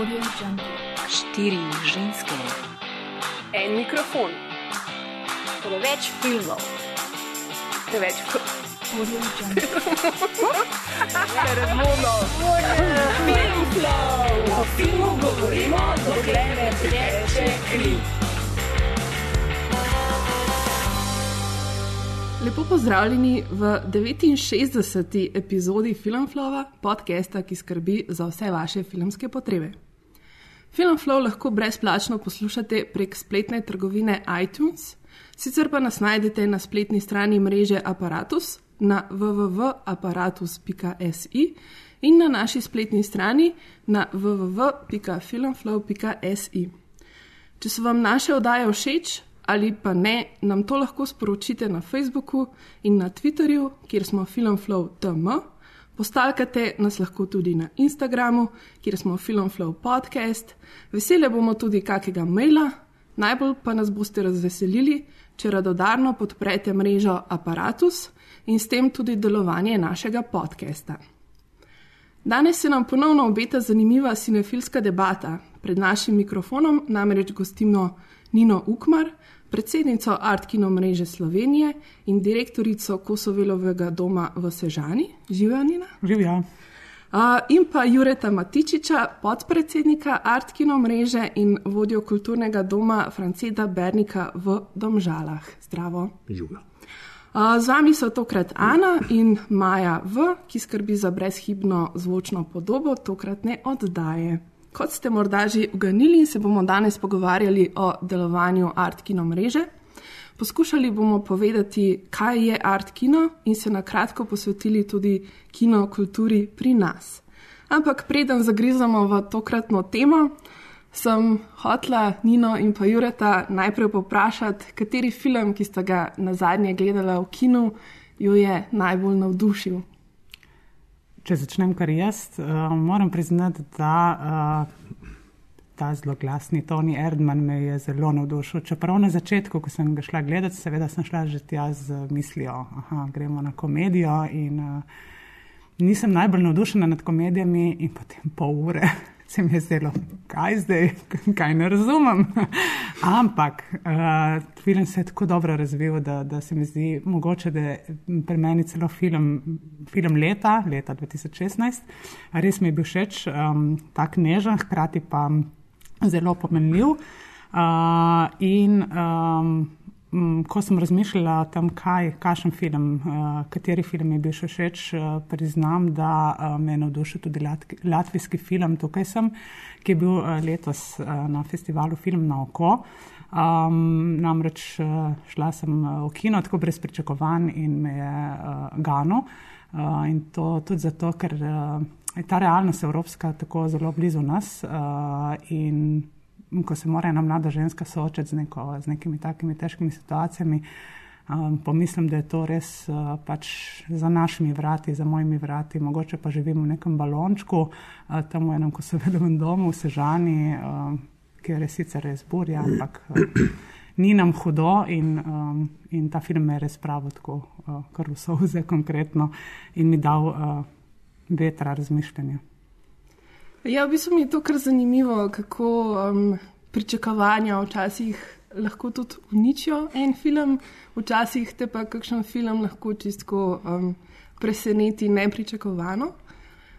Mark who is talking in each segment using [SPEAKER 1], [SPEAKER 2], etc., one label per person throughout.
[SPEAKER 1] Štiri ženske,
[SPEAKER 2] En mikrofon,
[SPEAKER 1] preveč filmov,
[SPEAKER 2] preveč
[SPEAKER 1] o filmu govorimo, dokler ne teče kri.
[SPEAKER 2] Lepo pozdravljeni v 69. epizodi Filmflowa, podcasta, ki skrbi za vse vaše filmske potrebe. Filmflow lahko brezplačno poslušate prek spletne trgovine iTunes, sicer pa nas najdete na spletni strani mreže Apparatus na www.apparatus.si in na naši spletni strani na www.filmflow.si. Če so vam naše oddaje všeč ali pa ne, nam to lahko sporočite na Facebooku in na Twitterju, kjer smo filmflow.tm. Postalkate nas lahko tudi na Instagramu, kjer smo Filmflow podcast. Vesele bomo tudi kakega maila, najbolj pa nas boste razveselili, če radodarno podprete mrežo Apparatus in s tem tudi delovanje našega podcasta. Danes se nam ponovno obeta zanimiva sinefilska debata. Pred našim mikrofonom namreč gostimo Nino Ukmar, predsednico Art Kino mreže Slovenije in direktorico Kosovelovega doma v Sežani. Živijo Nina.
[SPEAKER 3] Živja.
[SPEAKER 2] Uh, in pa Jureta Matičiča, podpredsednika Art Kino mreže in vodjo kulturnega doma Franceta Bernika v Domžalah. Zdravo.
[SPEAKER 3] Živja.
[SPEAKER 2] Uh, z vami so tokrat Ana in Maja V, ki skrbi za brezhibno zvočno podobo tokratne oddaje. Kot ste morda že uganili, se bomo danes pogovarjali o delovanju Art Kino mreže. Poskušali bomo povedati, kaj je Art Kino in se na kratko posvetili tudi kino kulturi pri nas. Ampak preden zagrizamo v tokratno temo, sem hotla Nino in pa Jureta najprej poprašati, kateri film, ki sta ga na zadnje gledala v kinu, jo je najbolj navdušil.
[SPEAKER 3] Če začnem kar jaz, uh, moram priznati, da uh, ta zelo glasni Tony Erdman me je zelo navdušil. Čeprav na začetku, ko sem ga šla gledati, seveda sem šla že tja z mislijo, da gremo na komedijo. In, uh, nisem najbolj navdušena nad komedijami, in potem pol ure se mi je zdelo, kaj zdaj, kaj ne razumem. Ampak uh, film se je tako dobro razvil, da, da se mi zdi mogoče, da je pri meni celo film, film leta, leta 2016. Res mi je bil všeč, um, tak nežen, hkrati pa zelo pomenljiv. Uh, in um, ko sem razmišljala o tem, kaj, kakšen film, uh, kateri film je bil še všeč, uh, priznam, da uh, me je navdušil tudi latki, latvijski film Tukaj sem, ki je bil uh, letos uh, na festivalu Film na oko. Um, namreč uh, šla sem v kino tako brez pričakovanj in me je uh, gano. Uh, in to tudi zato, ker uh, je ta realnost evropska tako zelo blizu nas. Uh, ko se mora ena mlada ženska soočati z, neko, z nekimi takimi težkimi situacijami, um, pomislim, da je to res uh, pač za našimi vrati, za mojimi vrati. Mogoče pa živimo v nekem balončku, uh, tam v enem kosovedovem domu v Sežani, uh, kjer je sicer res burja, ampak. Uh, Ni nam hudo, in, um, in ta film je res pravo, tako uh, kar vse vse konkretno, in mi dal uh, vetra razmišljanja.
[SPEAKER 2] Ja, v bistvu mi je to kar zanimivo, kako um, pričakovanja včasih lahko tudi uničijo en film, včasih te pa kakšen film lahko čisto um, preseneti nepričakovano.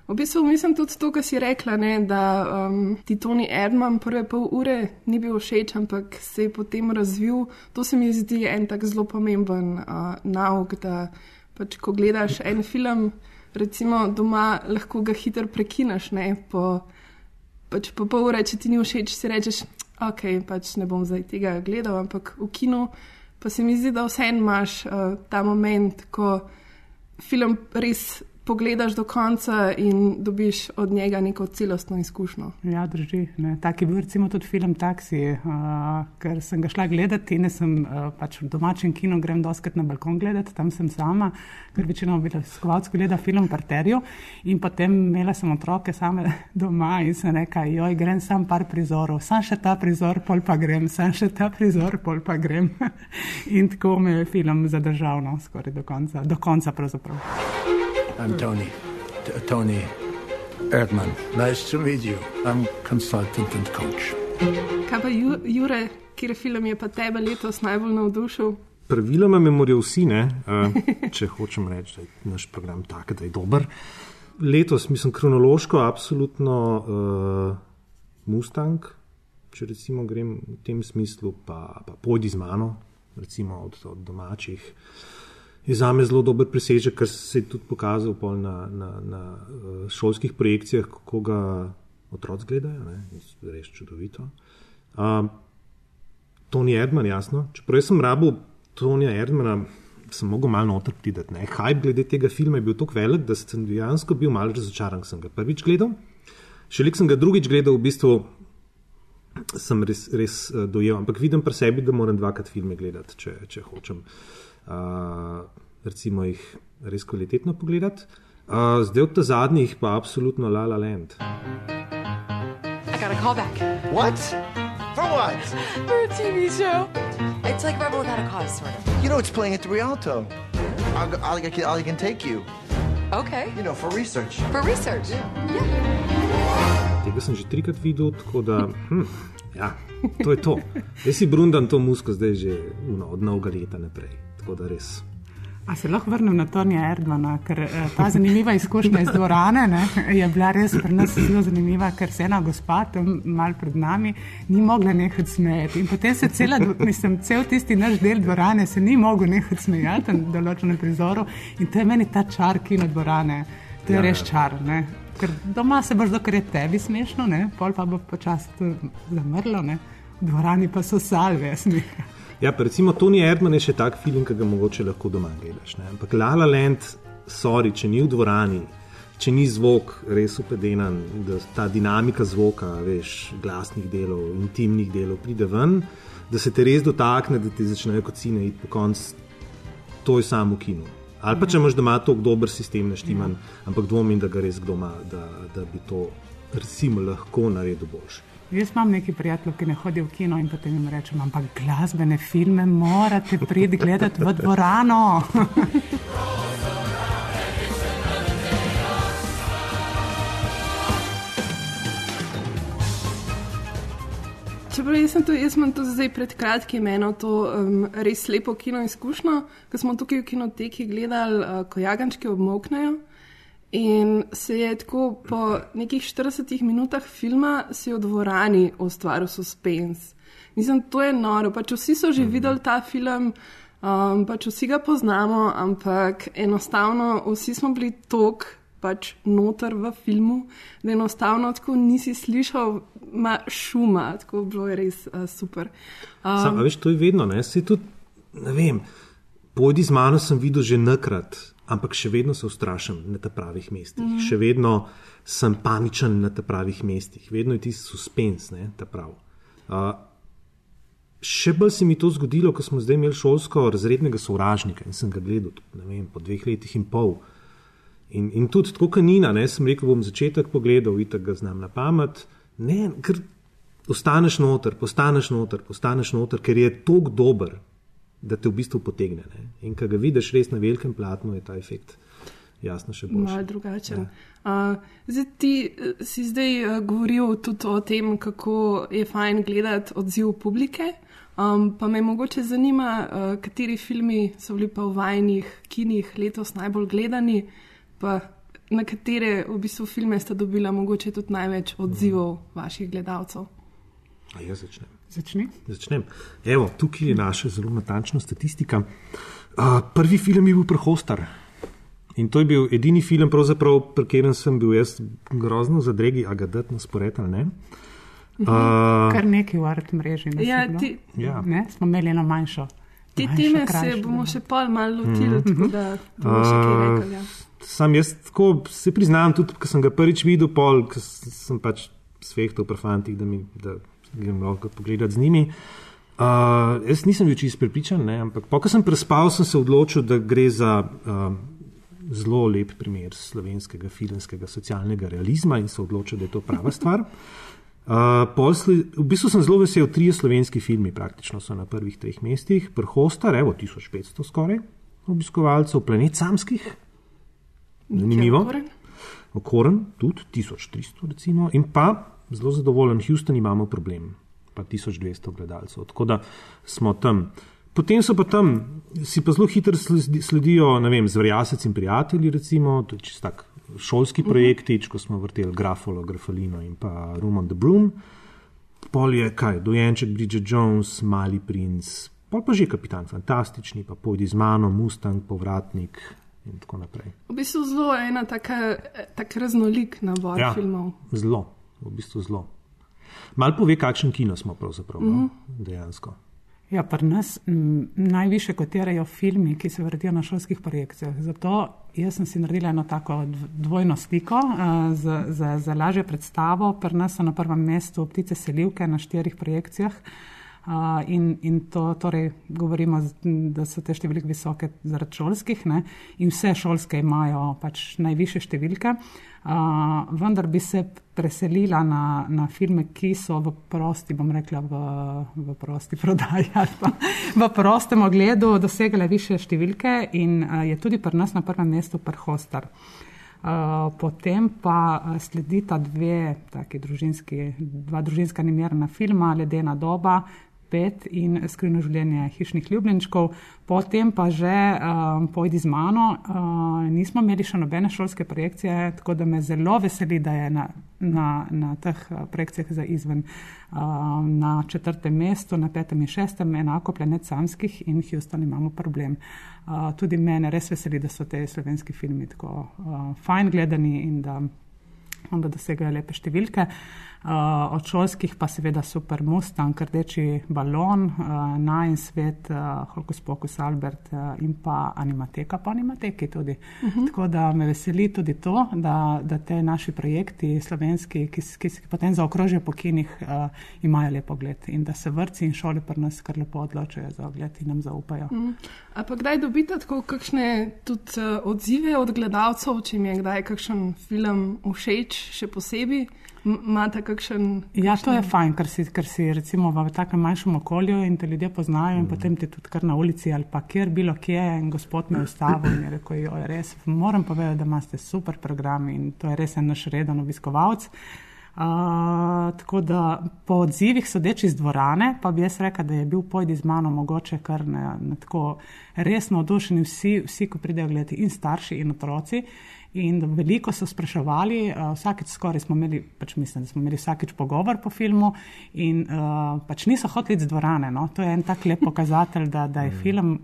[SPEAKER 2] V bistvu mislim tudi to, kar si rekla, ne, da um, ti Tony Erdman prve pol ure ni bil všeč, ampak se je potem razvil. To se mi zdi en tak zelo pomemben uh, nauk, da pač ko gledaš en film recimo doma lahko ga hitro prekineš, ne po, pač po pol ure, če ti ni všeč, si rečeš, ok, pač ne bom zdaj tega gledal, ampak v kinu pa se mi zdi, da vseeno imaš uh, ta moment, ko film res pogledaš do konca in dobiš od njega neko celostno izkušnjo.
[SPEAKER 3] Ja, drži. Ne. Tak je bil recimo tudi film Taxi, uh, ker sem ga šla gledati in sem uh, pač v domačem kinu, grem doskrat na balkon gledati, tam sem sama, ker večino bila skovalsko gleda film Parterju in potem imela sem otroke same doma in sem rekla, joj, grem sam par prizorov, sam še ta prizor, pol pa grem, sam še ta prizor, pol pa grem. in tako me je film zadržal, no, skoraj do konca, do konca pravzaprav.
[SPEAKER 4] I'm Tony. T- Tony. Erdman. Nice to meet you. I'm consultant and coach.
[SPEAKER 2] Kaj pa Ju, Jure, kjer film je pa tebe letos najbolj navdušil?
[SPEAKER 5] Praviloma me morajo vsi, ne, uh, če hočem reči, da je naš program tak, da je dober. Letos, mislim, kronološko, absolutno uh, Mustang, če recimo grem v tem smislu, pa, pa pojdi z mano, recimo od, od domačih. Je za me zelo dober presežek, kar se je tudi pokazal na, na, na šolskih projekcijah, kako ga otroci gledajo, res čudovito. Uh, Tony Edman, jasno. Čeprav sem rabo Tonija Erdmana, sem mogel malo noter priti. Hype glede tega filma je bil tako velik, da sem dejansko bil malo razočaran, ker sem ga prvič gledal. Šele sem ga drugič gledal, v bistvu sem res, res uh, dojel. Ampak vidim pri sebi, da moram dvakrat filme gledati, če, če hočem. Uh, recimo jih res kvalitetno pogledati. Uh, zdaj od ta zadnjih pa absolutno La La Land.
[SPEAKER 6] I got a call back
[SPEAKER 7] What? For what?
[SPEAKER 6] for a TV show. It's like Rebel Without a Cause, sort of.
[SPEAKER 7] You know it's playing at the Rialto. I'll, go- I'll, I can, I can take you.
[SPEAKER 6] Okay.
[SPEAKER 7] You know, for research.
[SPEAKER 6] For research.
[SPEAKER 5] Tega sem že trikrat videl, tako da hm, ja, to je to. Jaz si brundam to musko zdaj že uno, od novega leta naprej. Tako da res.
[SPEAKER 3] A se lahko vrnem na Tonija Erdmana, ker eh, ta zanimiva izkušnja iz dvorane ne, je bila res pri nas zelo zanimiva, ker se ena gospa tam mal pred nami ni mogla nehati smejati. In potem se cela, mislim, cel tisti naš del dvorane se ni mogel nehati smejati na določenem prizoru in to je meni ta čar kino dvorane. To je
[SPEAKER 5] Ja,
[SPEAKER 3] ja, res čar. Ne. Ker doma se boš, dokler je tebi smešno, ne, pol pa bo počasi zamrlo, ne. v dvorani pa so salve smeha.
[SPEAKER 5] Ja, pa recimo Tony Erdman je še tak film, ki ga mogoče lahko doma gledaš. Ne? Ampak La La Land, sorry, če ni v dvorani, če ni zvok res upedenan, da ta dinamika zvoka, veš, glasnih delov, intimnih delov pride ven, da se te res dotakne, da ti začnejo kot cine iti po koncu, to je samo v kinu. Ali pa če imaš doma tako dober sistem naštiman, ampak dvomim, da ga res kdo ima, da, da bi to recimo lahko naredil boljše.
[SPEAKER 3] Jaz imam neki prijatelj, ki ne hodi v kino in potem jim rečem, ampak glasbene filme morate priti gledati v dvorano.
[SPEAKER 2] Čeprav jaz, sem to, jaz sem to zdaj pred kratkim imel to um, res lepo kino izkušnjo, ko smo tukaj v kinoteki gledali, uh, ko jagančki obmoknejo. In se je tako po nekih 40 minutah filma si v dvorani ustvaril suspens. Mislim, to je noro. Pač vsi so že videli ta film, um, pač vsi ga poznamo, ampak enostavno vsi smo bili tok pač noter v filmu, da enostavno tako nisi slišal ma šuma, tako bilo je res uh, super. Um,
[SPEAKER 5] Sam, veš, to je vedno, ne, se tudi, ne vem, pojdi z mano sem videl že nekrat, ampak še vedno se ustrašam na teh pravih mestih, mm. še vedno sem paničen na teh pravih mestih, vedno je tisti suspens, ne, ta prav. Uh, še bolj se mi to zgodilo, ko smo zdaj imeli šolsko razrednega sovražnika in sem ga gledal, ne vem, po dveh letih in pol. In, in tudi tako kanina, ne, sem rekel, bom začetek pogledal, itak ga znam na pamet. Ne, ker ostaneš noter, postaneš noter, postaneš noter, ker je tako dober, da te v bistvu potegne. Ne. In ko ga vidiš res na velikem platnu, je ta efekt jasno še boljši.
[SPEAKER 2] Malo drugačen. Ja. Uh, zdaj, ti uh, si zdaj uh, govoril tudi o tem, kako je fajn gledati odziv publike. Um, pa me mogoče zanima, uh, kateri filmi so bili pa v vajnih kinih letos najbolj gledani, pa na katere v bistvu filme sta dobila mogoče tudi največ odzivov vaših gledalcev.
[SPEAKER 5] A jaz začnem.
[SPEAKER 3] Začni.
[SPEAKER 5] Začnem. Evo, tukaj je naša zelo natančna statistika. Uh, prvi film je bil Prehostar. In to je bil edini film, pri katerem sem bil jaz grozno zadregi, a ga dati na spored ali ne. Uh,
[SPEAKER 3] Kar nekaj v art mreži. nas
[SPEAKER 2] Ja, ti,
[SPEAKER 5] ja.
[SPEAKER 3] Ne, smo imeli eno manjšo.
[SPEAKER 2] te
[SPEAKER 3] manjšo,
[SPEAKER 2] teme se bomo še pol malo lotili, tako da bomo še kaj
[SPEAKER 5] Uh,
[SPEAKER 2] rekli. Ja.
[SPEAKER 5] Sam jaz tako se priznam, tudi ko sem ga prvič videl, pol, ko sem pač svehtal pri fantih, da mi da grem lahko pogledati z njimi. Uh, jaz nisem bil čist prepričan, ne, ampak po, ko sem prespal, sem se odločil, da gre za uh, zelo lep primer slovenskega filmskega socialnega realizma in se odločil, da je to prava stvar. Uh, sle- v bistvu sem zelo vesel, trije slovenski filmi praktično so na prvih treh mestih, Prhostar, evo 1500 skoraj obiskovalcev, Planet Samskih, zanimivo. Okoren, tudi 1300, recimo, in pa zelo zadovoljen, Houston imamo problem, pa 1200 gledalcev. Tako da smo tam. Potem so pa tam, si pa zelo hitro sledi- sledijo, ne vem, zvrjasec in prijatelji, recimo, to je čisto tak šolski projektič, ko smo vrteli Grafolo, Grafalino in pa Room on the Broom. Pol je kaj, dojenček Bridget Jones, Mali princ, pol pa že kapitan fantastični, pa pojdi z mano, Mustang, povratnik in tako naprej.
[SPEAKER 2] V bistvu zelo ena taka, tak raznolik nabor ja. filmov.
[SPEAKER 5] Zelo, v bistvu zelo. Mal pove, kakšen kino smo pravzaprav, mm -hmm. dejansko.
[SPEAKER 3] Ja, pri nas m, najviše kotirajo filmi, ki se vrtijo na šolskih projekcijah. Zato jaz sem si naredila eno tako dv- dvojno sliko uh, za, za, za lažje predstavo. Pri nas so na prvem mestu ptice selivke na štirih projekcijah. Uh, in, in to torej govorimo, da so te številke visoke zaradi šolskih, ne? in vse šolske imajo pač najviše številke. Uh, vendar bi se preselila na, na filme, ki so v prosti, bom rekla, v, v prosti prodaji ali pa v prostem ogledu dosegale više številke in uh, je tudi pri nas na prvem mestu Prhostar. Uh, potem pa uh, sledita dve, taki družinski, dva družinska animirana filma, Ledena doba, pet in Skrivno življenje hišnih ljubljenčkov. Potem pa že um, Pojdi z mano, uh, nismo imeli še nobene šolske projekcije, tako da me zelo veseli, da je na, na, na teh uh, projekcijah za izven um, na četrtem mestu, na petem in šestem, enako Planet Samskih in Houston imamo problem. Uh, tudi mene res veseli, da so te slovenski filmi tako uh, fajn gledani in da, da dosegajo lepe številke. Uh, od šolskih pa seveda super Mustang, rdeči balon, uh, Najn svet, uh, Holkus Pokus Albert uh, in pa animateka, pa animateki tudi. Uh -huh. Tako da me veseli tudi to, da, da te naši projekti slovenski, ki, se potem zaokrožijo po kinih, uh, imajo lep ogled in da se vrci in šole pri nas kar lepo odločajo za ogled in nam zaupajo.
[SPEAKER 2] Mm. A pa kdaj dobite tako kakšne tudi uh, odzive od gledalcev, če jim je kdaj kakšen film všeč, še posebej? Imate kakšen.
[SPEAKER 3] Ja, to je fajn, ker si, ker si recimo v takem manjšem okolju in te ljudje poznajo in potem ti tudi kar na ulici ali pa kjer bilo kje in gospod me je ustavil in je rekel, jo, res, moram povedati, da imate super program in to je res en naš reden obiskovalec. Uh, tako da po odzivih sodeč iz dvorane, pa bi jaz rekla, da je bil pojdi z mano mogoče kar na, na tako resno odušeni vsi, vsi, ko pridejo gledati in starši in otroci. In veliko so spraševali, uh, vsakeč skoraj smo imeli, pač mislim, da smo imeli vsakeč pogovor po filmu in uh, pač niso hoteli iz dvorane. No? To je en tak lep pokazatelj, da, da je film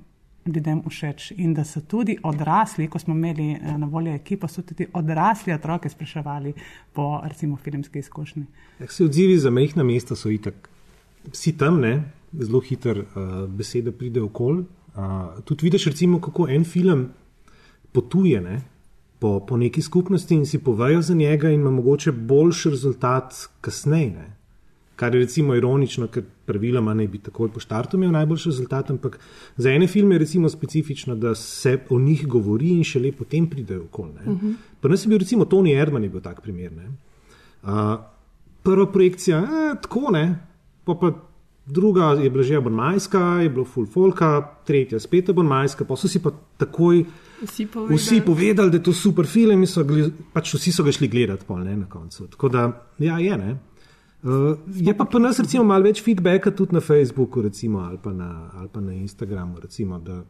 [SPEAKER 3] ljudem všeč in da so tudi odrasli, ko smo imeli eh, na voljo ekipo, so tudi odrasli otroke spraševali po recimo filmski izkušnji.
[SPEAKER 5] Jak se odzivi za mehna mesta so itak, vsi tam, ne, zelo hiter uh, beseda pride okol. Uh, tudi vidiš, recimo, kako en film potuje ne, po, po neki skupnosti in si povejo za njega in ima mogoče boljši rezultat kasneje. ne. Kar je recimo ironično, ker praviloma ne bi takoj po štartu imel najboljši rezultat, ampak za ene filme je recimo specifično, da se o njih govori in šele potem pridejo okol. Uh -huh. Pa nas je bil recimo Tony Erdman, je bil tak primer. Ne? Uh, prva projekcija, eh, tako ne, pa, pa druga je bila že abonmajska, je bilo full folka, tretja spet abonmajska, pa so si pa takoj
[SPEAKER 2] Vsi povedali.
[SPEAKER 5] vsi povedali, da je to super film in so gli, pač vsi so ga šli gledati pol, ne, na koncu. Tako da, ja, je ne. Uh, je pa pri nas malo več feedbacka tudi na Facebooku recimo, ali, pa na, ali pa na Instagramu, recimo, da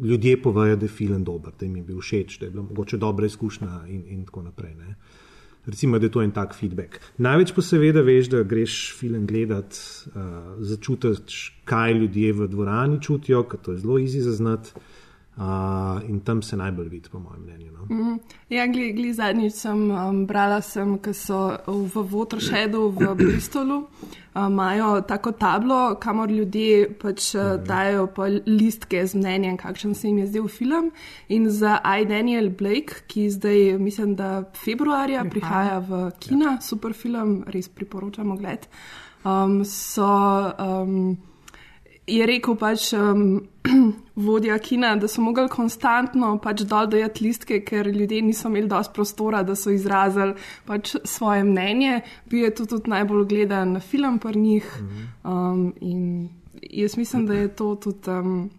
[SPEAKER 5] ljudje povejo, da je film dober, da jim je bil všeč, da je bila mogoče dobra izkušnja in, in tako naprej. Ne. Recimo, da je to en tak feedback. Največ pa seveda veš, da greš film gledati, uh, začutiš, kaj ljudje v dvorani čutijo, ker to je zelo easy zaznati. Uh, in tam se najbolj vidi, po mojem mnenju. No?
[SPEAKER 2] Mm, ja, gli, gli zadnjič sem um, brala, sem, ker so v Watershedu v Bristolu um, imajo tako tablo, kamor ljudje pač uh, dajo pa listke z mnenjem, kakšen se jim je zdel film. In za I. Daniel Blake, ki zdaj, mislim, da februarja prihaja v kina, ja. super film, res priporočamo gled. Um, so. Um, je rekel pač um, vodja kina, da so mogli konstantno pač dol dajati listke, ker ljudje niso imeli dosti prostora, da so izrazili pač svoje mnenje. Bil je to tudi najbolj gledan film pri njih. Um, in jaz mislim, da je to tudi um,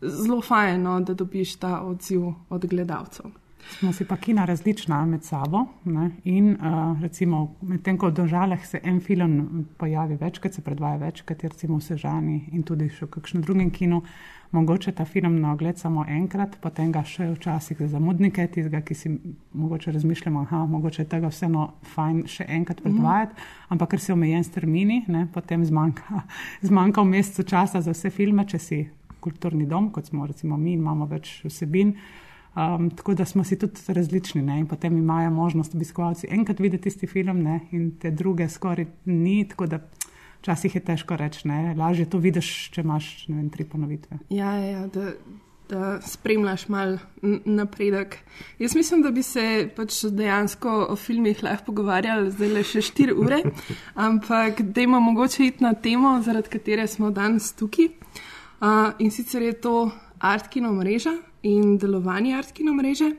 [SPEAKER 2] zelo fajno, da dobiš ta odziv od gledalcev.
[SPEAKER 3] Smo si pa kina različna med sabo. Ne? In uh, recimo, medtem ko v državah se en film pojavi večkrat, se predvaja večkrat, recimo v Sežani in tudi še v kakšnem drugem kinu, mogoče ta film na ogled samo enkrat, potem ga še včasih za zamudnike, tistega, ki si mogoče razmišljamo, da mogoče tega vseeno fajn še enkrat predvajati, mm. ampak ker se omejen s termini, ne? potem zmanjka, zmanjka v mesecu časa za vse filme, če si kulturni dom, kot smo recimo mi, imamo več vsebin. Um, tako da smo si tudi različni ne? in potem imajo možnost obiskovalci enkrat videti tisti film ne? in te druge skoraj ni. Tako da včasih je težko reči, ne? lažje to vidiš, če imaš vem, tri ponovitve.
[SPEAKER 2] Ja, ja, da, da spremljaš mal napredek. Jaz mislim, da bi se pač dejansko o filmih lahko pogovarjali zdaj le še štiri ure, ampak da imamo mogoče iti na temo, zaradi katere smo danes tukaj. Uh, in sicer je to Artkino mreža in delovanje Artkino mreže.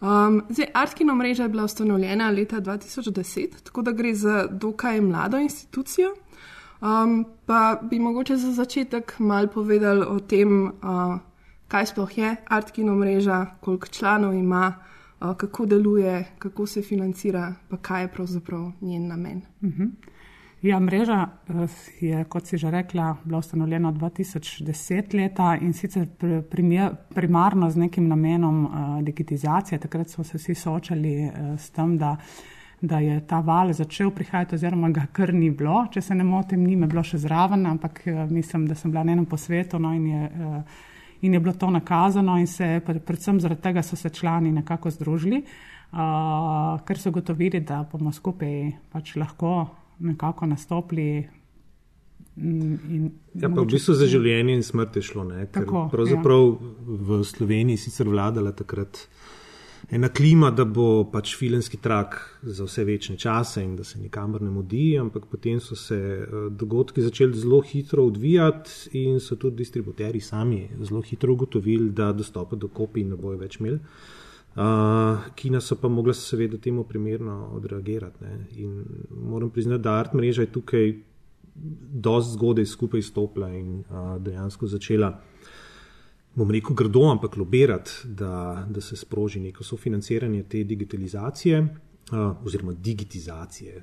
[SPEAKER 2] Um, zdaj, Artkino mreža je bila ustanovljena leta 2010, tako da gre za dokaj mlado institucijo. Um, pa bi mogoče za začetek mal povedali o tem, uh, kaj sploh je Artkino mreža, koliko članov ima, uh, kako deluje, kako se financira, pa kaj je pravzaprav njen namen. Uh
[SPEAKER 3] mhm. -huh. Ja, mreža eh, je, kot si že rekla, bila ustanovljena 2010 leta in sicer primarno z nekim namenom uh, digitizacije. Takrat smo se vsi soočali uh, s tem, da, da je ta val začel prihajati, oziroma ga kar ni bilo. Če se ne motim, ni me bilo še zraven, ampak uh, mislim, da sem bila na enem posvetu no, in, je, uh, in je bilo to nakazano in se predvsem zaradi tega so se člani nekako združili, uh, ker so gotovili, da bomo skupaj pač lahko nekako nastopili.
[SPEAKER 5] Ja, pa v bistvu za življenje in smrt je šlo. Tako, pravzaprav ja. v Sloveniji sicer vladala takrat ena klima, da bo pač filmski trak za vse večne čase in da se nikamor ne mudi, ampak potem so se eh, dogodki začeli zelo hitro odvijati in so tudi distributeri sami zelo hitro ugotovili, da dostopa do kopij ne bojo več imeli. Uh, kina so pa mogla seveda temu primerno odreagirati. Ne. In moram priznati, da art mreža je tukaj dosti zgodaj skupaj stopila in uh, dejansko začela, bom rekel, grdo, ampak lobirati, da, da se sproži neko sofinanciranje te digitalizacije uh, oziroma digitizacije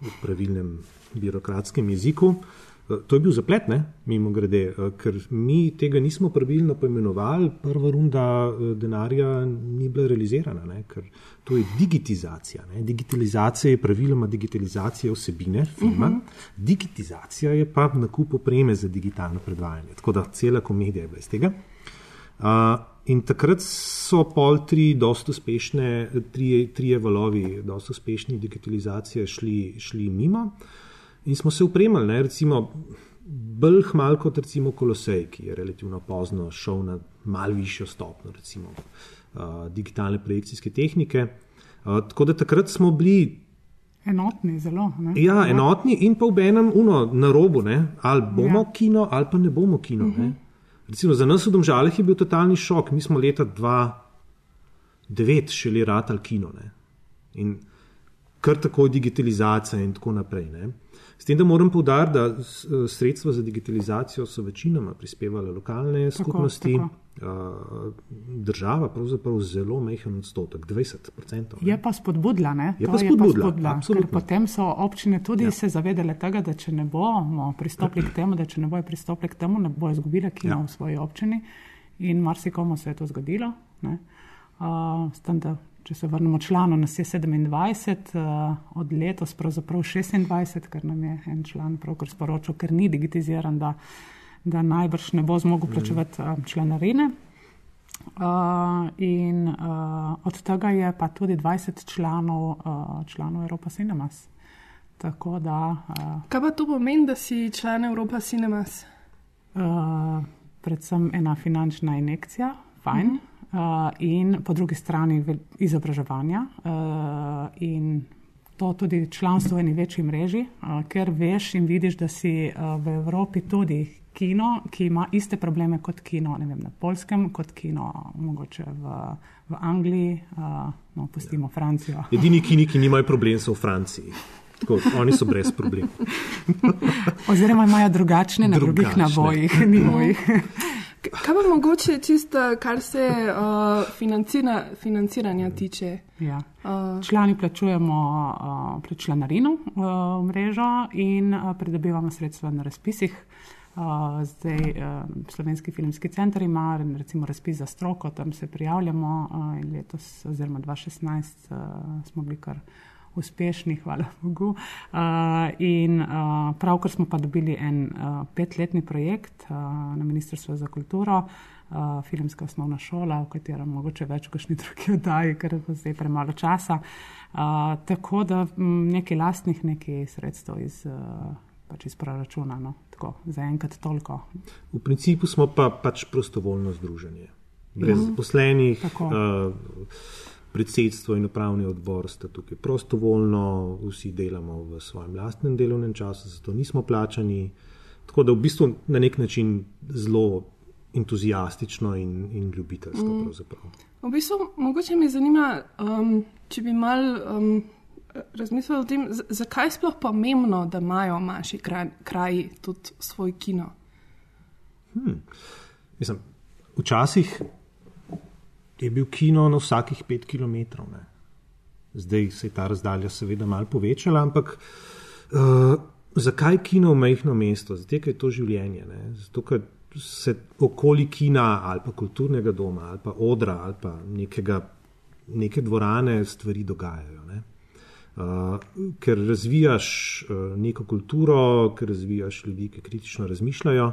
[SPEAKER 5] v pravilnem birokratskem jeziku. Uh, to je bil zaplet, ne? mimo grede, eh, ker mi tega nismo pravilno poimenovali, prva runda eh, denarja ni bila realizirana, ne? ker to je digitizacija. Ne? Digitalizacija je praviloma digitalizacija vsebine filma, uh mhm. -huh. digitizacija je pa nakup opreme za digitalno predvajanje. Tako da cela komedija je bila iz tega. Uh, in takrat so pol tri, dosta uspešne, tri, tri valovi, dosta uspešni digitalizacije šli, šli mimo. Uh, In smo se upremali, ne, recimo, bolj malo kot recimo Kolosej, ki je relativno pozno šel na mal višjo stopno, recimo uh, digitalne projekcijske tehnike. Uh, tako da takrat smo bili.
[SPEAKER 3] Enotni, zelo. Ne?
[SPEAKER 5] Ja, enotni in pa v enem uno na robu, ne? ali bomo ja. kino, ali pa ne bomo kino. Uh -huh. ne? Mhm. Recimo, za nas v Domžaleh je bil totalni šok. Mi smo leta 2009 šele ratali kino. Ne? In kar tako digitalizacija in tako naprej. Ne? S tem, da moram povdariti, da sredstva za digitalizacijo so večinoma prispevale lokalne tako, skupnosti, tako. Država pravzaprav zelo mehen odstotek, 20%.
[SPEAKER 3] Je pa spodbudla, ne?
[SPEAKER 5] Je to pa spodbudla.
[SPEAKER 3] Pa spodbudla potem so občine tudi ja. se zavedele tega, da če ne bomo pristopili k temu, da če ne bojo pristopili k temu, ne bojo izgubili kino ja. v svoji občini in marsikomu se je to zgodilo. Uh, če se vrnemo članu, nas je 27, uh, od letos pravzaprav 26, ker nam je en član pravkar sporočil, ker ni digitiziran, da, da najbrž ne bo zmogel plačevati uh, članarine. Uh, in uh, od tega je pa tudi 20 članov, uh, članov Evropa Cinemas. Da, uh,
[SPEAKER 2] Kaj pa to pomeni, da si član Evropa Cinemas?
[SPEAKER 3] Uh, predvsem ena finančna injekcija, fajn. Uh -huh. Uh, in po drugi strani izobraževanja uh, in to tudi članstvo v eni večji mreži, uh, ker veš in vidiš, da si v Evropi tudi kino, ki ima iste probleme kot kino vem, na Polskem, kot kino mogoče v, v Angliji, no, pustimo ja. Francijo.
[SPEAKER 5] Edini kini, ki nimajo problem, so v Franciji. Tako, oni so brez problema.
[SPEAKER 3] Oziroma imajo drugačne na drugih nabojih, nivojih.
[SPEAKER 2] Kaj pa mogoče čisto, kar se uh, financira, financiranja tiče?
[SPEAKER 3] Ja.
[SPEAKER 2] Uh,
[SPEAKER 3] Člani plačujemo uh, članarino uh, v mrežo in uh, pridobivamo sredstva na razpisih. Uh, zdaj uh, Slovenski filmski center ima recimo razpis za stroko, tam se prijavljamo uh, in letos oziroma 2016 uh, smo bili kar uspešni, hvala Bogu. Uh, in uh, pravkar smo pa dobili en uh, petletni projekt uh, na Ministrstvu za kulturo, uh, filmska osnovna šola, v katerem mogoče več kot ni drugi oddaji, ker je zdaj premalo časa. Uh, tako da m, nekaj lastnih, nekaj sredstev iz, uh, pač iz proračuna. No. Tako, zaenkrat toliko.
[SPEAKER 5] V principu smo pa pač prostovoljno združenje. Brez zaposlenih,
[SPEAKER 3] Tako.
[SPEAKER 5] uh, predsedstvo in upravni odbor sta tukaj prostovoljno, vsi delamo v svojem lastnem delovnem času, zato nismo plačani. Tako da v bistvu na nek način zelo entuzijastično in, in ljubiteljsko. Mm.
[SPEAKER 2] v bistvu, mogoče me zanima, um, če bi mal um, razmislili o tem, zakaj je sploh pomembno, da imajo manjši kraj, kraji tudi svoj kino.
[SPEAKER 5] Mislim, včasih je bil kino na vsakih pet km. Ne. Zdaj se je ta razdalja seveda malo povečala, ampak uh, zakaj kino v majhno mesto? Zato, ker je to življenje. Ne. Zato, ker se okoli kina ali pa kulturnega doma ali pa odra ali pa nekega, neke dvorane stvari dogajajo. Ne. Uh, ker razvijaš uh, neko kulturo, ker razvijaš ljudi, ki kritično razmišljajo,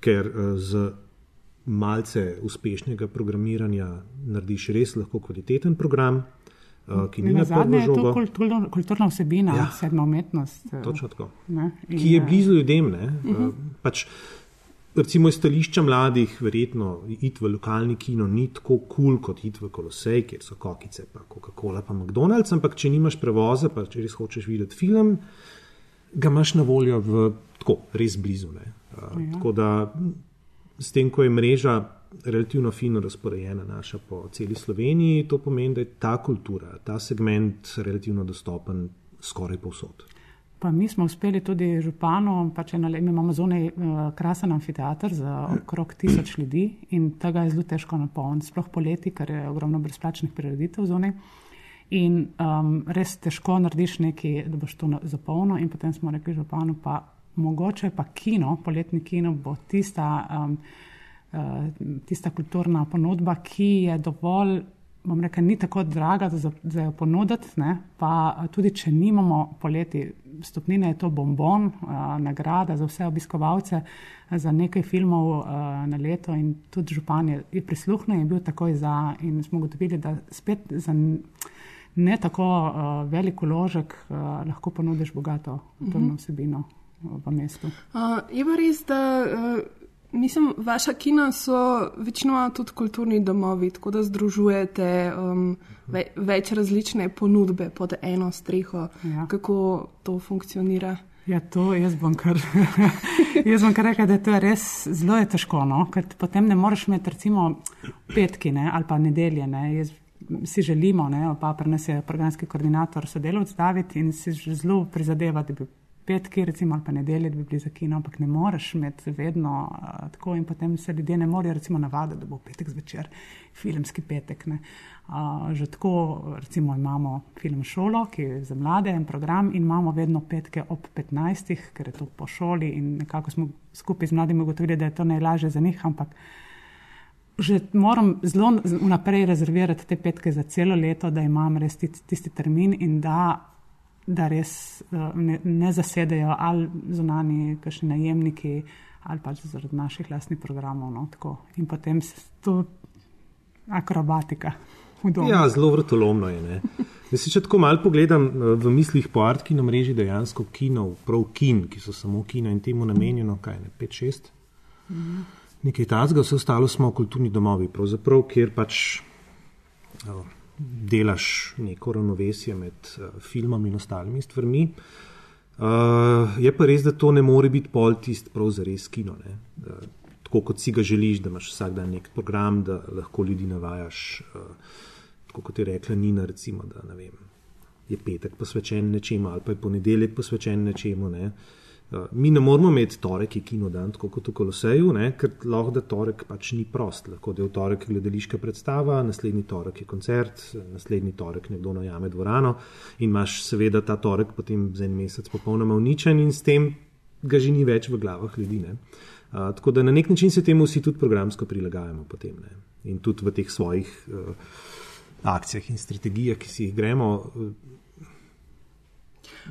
[SPEAKER 5] ker uh, z malce uspešnega programiranja narediš res lahko kvaliteten program, uh, ki ni
[SPEAKER 3] Na
[SPEAKER 5] na
[SPEAKER 3] zadnje je to kulturno, kulturna vsebina,
[SPEAKER 5] Ja.
[SPEAKER 3] sedma umetnost. eh,
[SPEAKER 5] Točno tako.
[SPEAKER 3] Ne? In,
[SPEAKER 5] Ki je
[SPEAKER 3] eh,
[SPEAKER 5] blizu ljudem. Ne? Uh, pač, recimo iz stališča mladih, verjetno iti v lokalni kino ni tako kul cool, kot iti v Kolosej, kjer so kokice, pa Coca-Cola, pa McDonald's, ampak če nimaš prevoza, pa če res hočeš videti film, ga imaš na voljo v tako, res blizu. Ne? Uh, ja. Tako da s tem, ko je mreža relativno fino razporejena naša po celi Sloveniji, to pomeni, da je ta kultura, ta segment relativno dostopen skoraj povsod.
[SPEAKER 3] Pa mi smo uspeli tudi županu, pač le- mi imamo zunaj uh, krasen amfiteater za okrog tisoč ljudi in tega je zelo težko napolniti, sploh poleti, ker je ogromno brezplačnih prireditev zunaj. In um, res težko narediš nekaj, da boš to zapolnil. In potem smo rekli županu, pa mogoče pa kino, poletni kino bo tista, um, uh, tista kulturna ponudba, ki je dovolj bom rekel, ni tako draga za, za jo ponuditi, ne? pa tudi če nimamo poleti stopnine, je to bombon, a, nagrada za vse obiskovalce za nekaj filmov a, na leto in tudi župan je, je prisluhnil in bil takoj za in smo gotovili, da spet za ne tako a, velik uložek a, lahko ponudiš bogato kulturno vsebino a, v mestu.
[SPEAKER 2] Uh, je pa res, da uh, mislim, vaša kina so večinoma tudi kulturni domovi, tako da združujete um, ve, več različne ponudbe pod eno streho.
[SPEAKER 3] Ja.
[SPEAKER 2] Kako to funkcionira?
[SPEAKER 3] Ja, to jaz bom kar, jaz bom kar rekel, da to je res zelo je težko, no? ker potem ne moreš imeti recimo petki ne? ali pa nedelje. Ne? Jaz si želimo, ne? pa pri nas je programski koordinator sodelovec David in si že zelo prizadeva, da bi petki recimo ali pa nedelje, da bi bili za kino, ampak ne moreš imeti vedno uh, tako in potem se ljudje ne morejo recimo navaditi, da bo petek zvečer filmski petek. Ne? Uh, že tako recimo imamo film šolo, ki je za mlade en program in imamo vedno petke ob 15, ker je to po šoli in nekako smo skupaj z mladimi ugotovili, da je to najlažje za njih, ampak že moram zelo vnaprej rezervirati te petke za celo leto, da imam res tisti, tisti termin in da, da res uh, ne, ne zasedejo ali zunani kakšni najemniki ali pač zaradi naših lastnih programov. No, tako. in potem se to akrobatika.
[SPEAKER 5] Ja, zelo vrtolomno je. Ne? Jaz si če tako malo pogledam eh, v mislih po Artki na mreži dejansko kinov, prav kin, ki so samo kino in temu namenjeno, kaj ne, 5-6. Nekaj tazga, vse ostalo smo kulturni domovi, pravzaprav, kjer pač eh, delaš neko ravnovesje med eh, filmom in ostalimi stvarmi. Uh, je pa res, da to ne more biti pol tist prav za res kino. Ne? Uh, tako kot si ga želiš, da imaš vsak dan nek program, da lahko ljudi navajaš. Uh, tako kot je rekla Nina, recimo, da vem, je petek posvečen nečemu ali pa je ponedeljek posvečen nečemu. Ne? Uh, mi ne moramo imeti torek, je kino dan, tako kot v Koloseju, ne, ker lahko da torek pač ni prost. Lahko da je v torek gledališka predstava, naslednji torek je koncert, naslednji torek nekdo najame dvorano in imaš seveda ta torek potem za en mesec popolnoma uničen in s tem ga že ni več v glavah ljudi. Uh, tako da na nek način se temu vsi tudi programsko prilagajamo potem ne. in tudi v teh svojih uh, akcijah in strategijah, ki si jih gremo. Uh,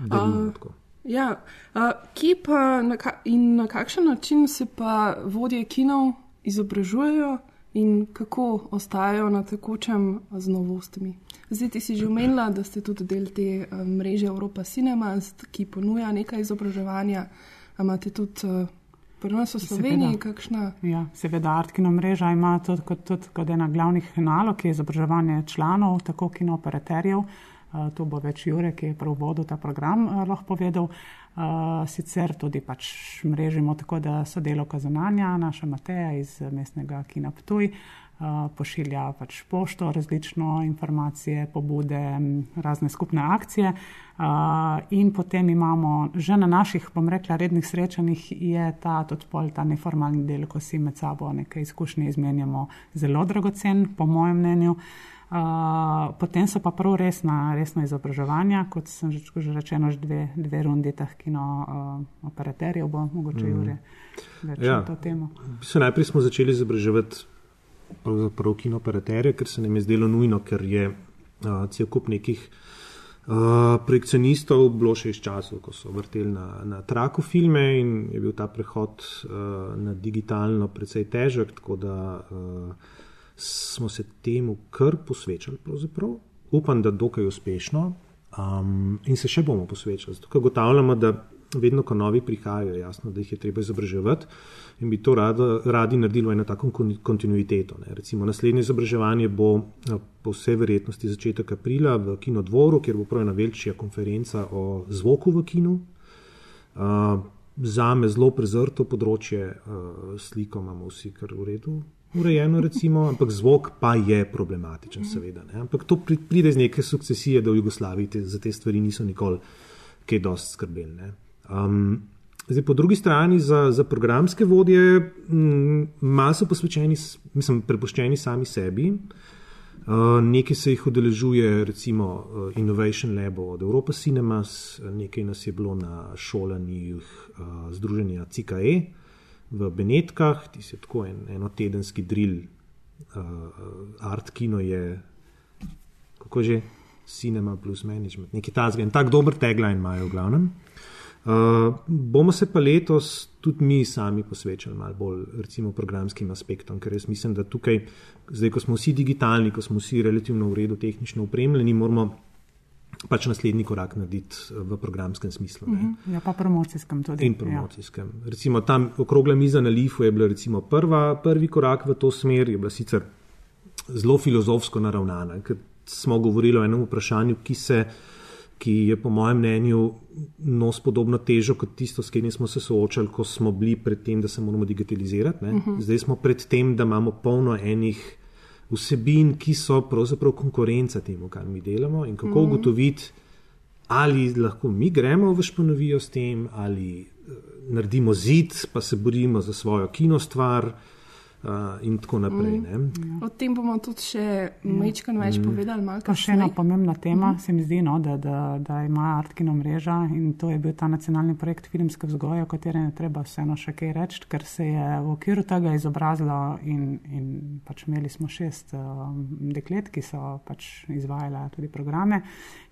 [SPEAKER 5] delimo, tako.
[SPEAKER 2] Ja, uh, kje pa na ka in na kakšen način se pa vodje kinov izobražujejo in kako ostajajo na tekočem z novostmi? Zdaj ti si že omenila, da ste tudi del te uh, mreže Evropa Cinemas, ki ponuja nekaj izobraževanja. Imate tudi uh, pri nas v Sloveniji
[SPEAKER 3] Seveda.
[SPEAKER 2] kakšna?
[SPEAKER 3] Ja, seveda, Artkino mreža ima tudi kot, tudi kot ena glavnih nalog, je izobraževanje članov, tako kinooperaterjev. To bo več Jure, ki je prav vodil ta program, lahko povedal. Sicer tudi pač mrežimo tako, da sodelovka zunanja, naša Mateja iz mestnega kina Ptuj, pošilja pač pošto, različno informacije, pobude, razne skupne akcije. In potem imamo že na naših, bom rekla, rednih srečanjih, je ta pol ta neformalni del, ko si med sabo nekaj izkušnje izmenjamo, zelo dragocen, po mojem mnenju. Uh, potem so pa prav resna, resna izobraževanja, kot sem že, že rečeno, že dve, dve rundi teh kino uh, operaterjev, bo mogoče Jure več
[SPEAKER 5] Ja.
[SPEAKER 3] na to temo.
[SPEAKER 5] Se najprej smo začeli izobraževati pravzaprav kinooperaterje, ker se nam je zdelo nujno, ker je uh, cel kup nekih uh, projekcionistov bilo še iz časov, ko so vrteli na, na traku filme in je bil ta prehod uh, na digitalno precej težek, tako da uh, smo se temu kar posvečali. Pravzaprav. Upam, da dokaj uspešno um, in se še bomo posvečali. Zato, ker ugotavljamo, da vedno, ko novi prihajajo, je jasno, da jih je treba izobraževati in bi to rado, radi naredili v eno tako kon- kontinuiteto. Ne. Recimo naslednje izobraževanje bo eh, po vsej verjetnosti začetek aprila v Kinodvoru, kjer bo prav ena večja konferenca o zvoku v kinu. Uh, za me zelo prezrto področje, uh, sliko imamo vsi kar v redu. Urejeno, recimo, ampak zvok pa je problematičen, seveda. Ne? Ampak to pri- pride iz neke sukcesije, da v Jugoslaviji te, za te stvari niso nikoli kaj dosti skrbeli. Um, zdaj, po drugi strani za, za programske vodje, mm, malo so posvečeni, mislim, prepuščeni sami sebi. Uh, nekaj se jih udeležuje, recimo uh, Innovation Lab od Evropa Cinemas, nekaj nas je bilo na šolanjih uh, Združenja CKE v Benetkah, ti je tako en, enotedenski drill, uh, art kino je, kako že, Cinema plus management, nekaj tazga in tak dober tagline imajo v glavnem. Uh, bomo se pa letos tudi mi sami posvečali malo bolj recimo programskim aspektom, ker jaz mislim, da tukaj, zdaj ko smo vsi digitalni, ko smo vsi relativno v redu tehnično opremljeni, moramo pač naslednji korak narediti eh, v programskem smislu. Mm -hmm.
[SPEAKER 3] Ja, pa promocijskem tudi.
[SPEAKER 5] In promocijskem. Ja. Recimo tam okrogla miza na Lifu je bila recimo prva, prvi korak v to smer, je bila sicer zelo filozofsko naravnana, ker smo govorili o enem vprašanju, ki se ki je po mojem mnenju nos podobno težo kot tisto, s katerim smo se soočali, ko smo bili pred tem, da se moramo digitalizirati. Uh -huh. Zdaj smo pred tem, da imamo polno enih vsebin, ki so pravzaprav konkurenca temu, kar mi delamo in kako uh -huh. ugotoviti, ali lahko mi gremo v šponovijo s tem, ali uh, naredimo zid, pa se borimo za svojo kinostvar. Uh, in tako naprej. Mm.
[SPEAKER 2] O tem bomo tudi še nekaj več mm. povedali. malo
[SPEAKER 3] Pa še ena pomembna tema, mm se mi zdi, no, da, da, da ima Artkino mreža in to je bil ta nacionalni projekt filmske vzgoje, o katerem je treba vseeno še kaj reči, ker se je v okviru tega izobrazilo in, in pač imeli smo šest um, deklet, ki so pač izvajala tudi programe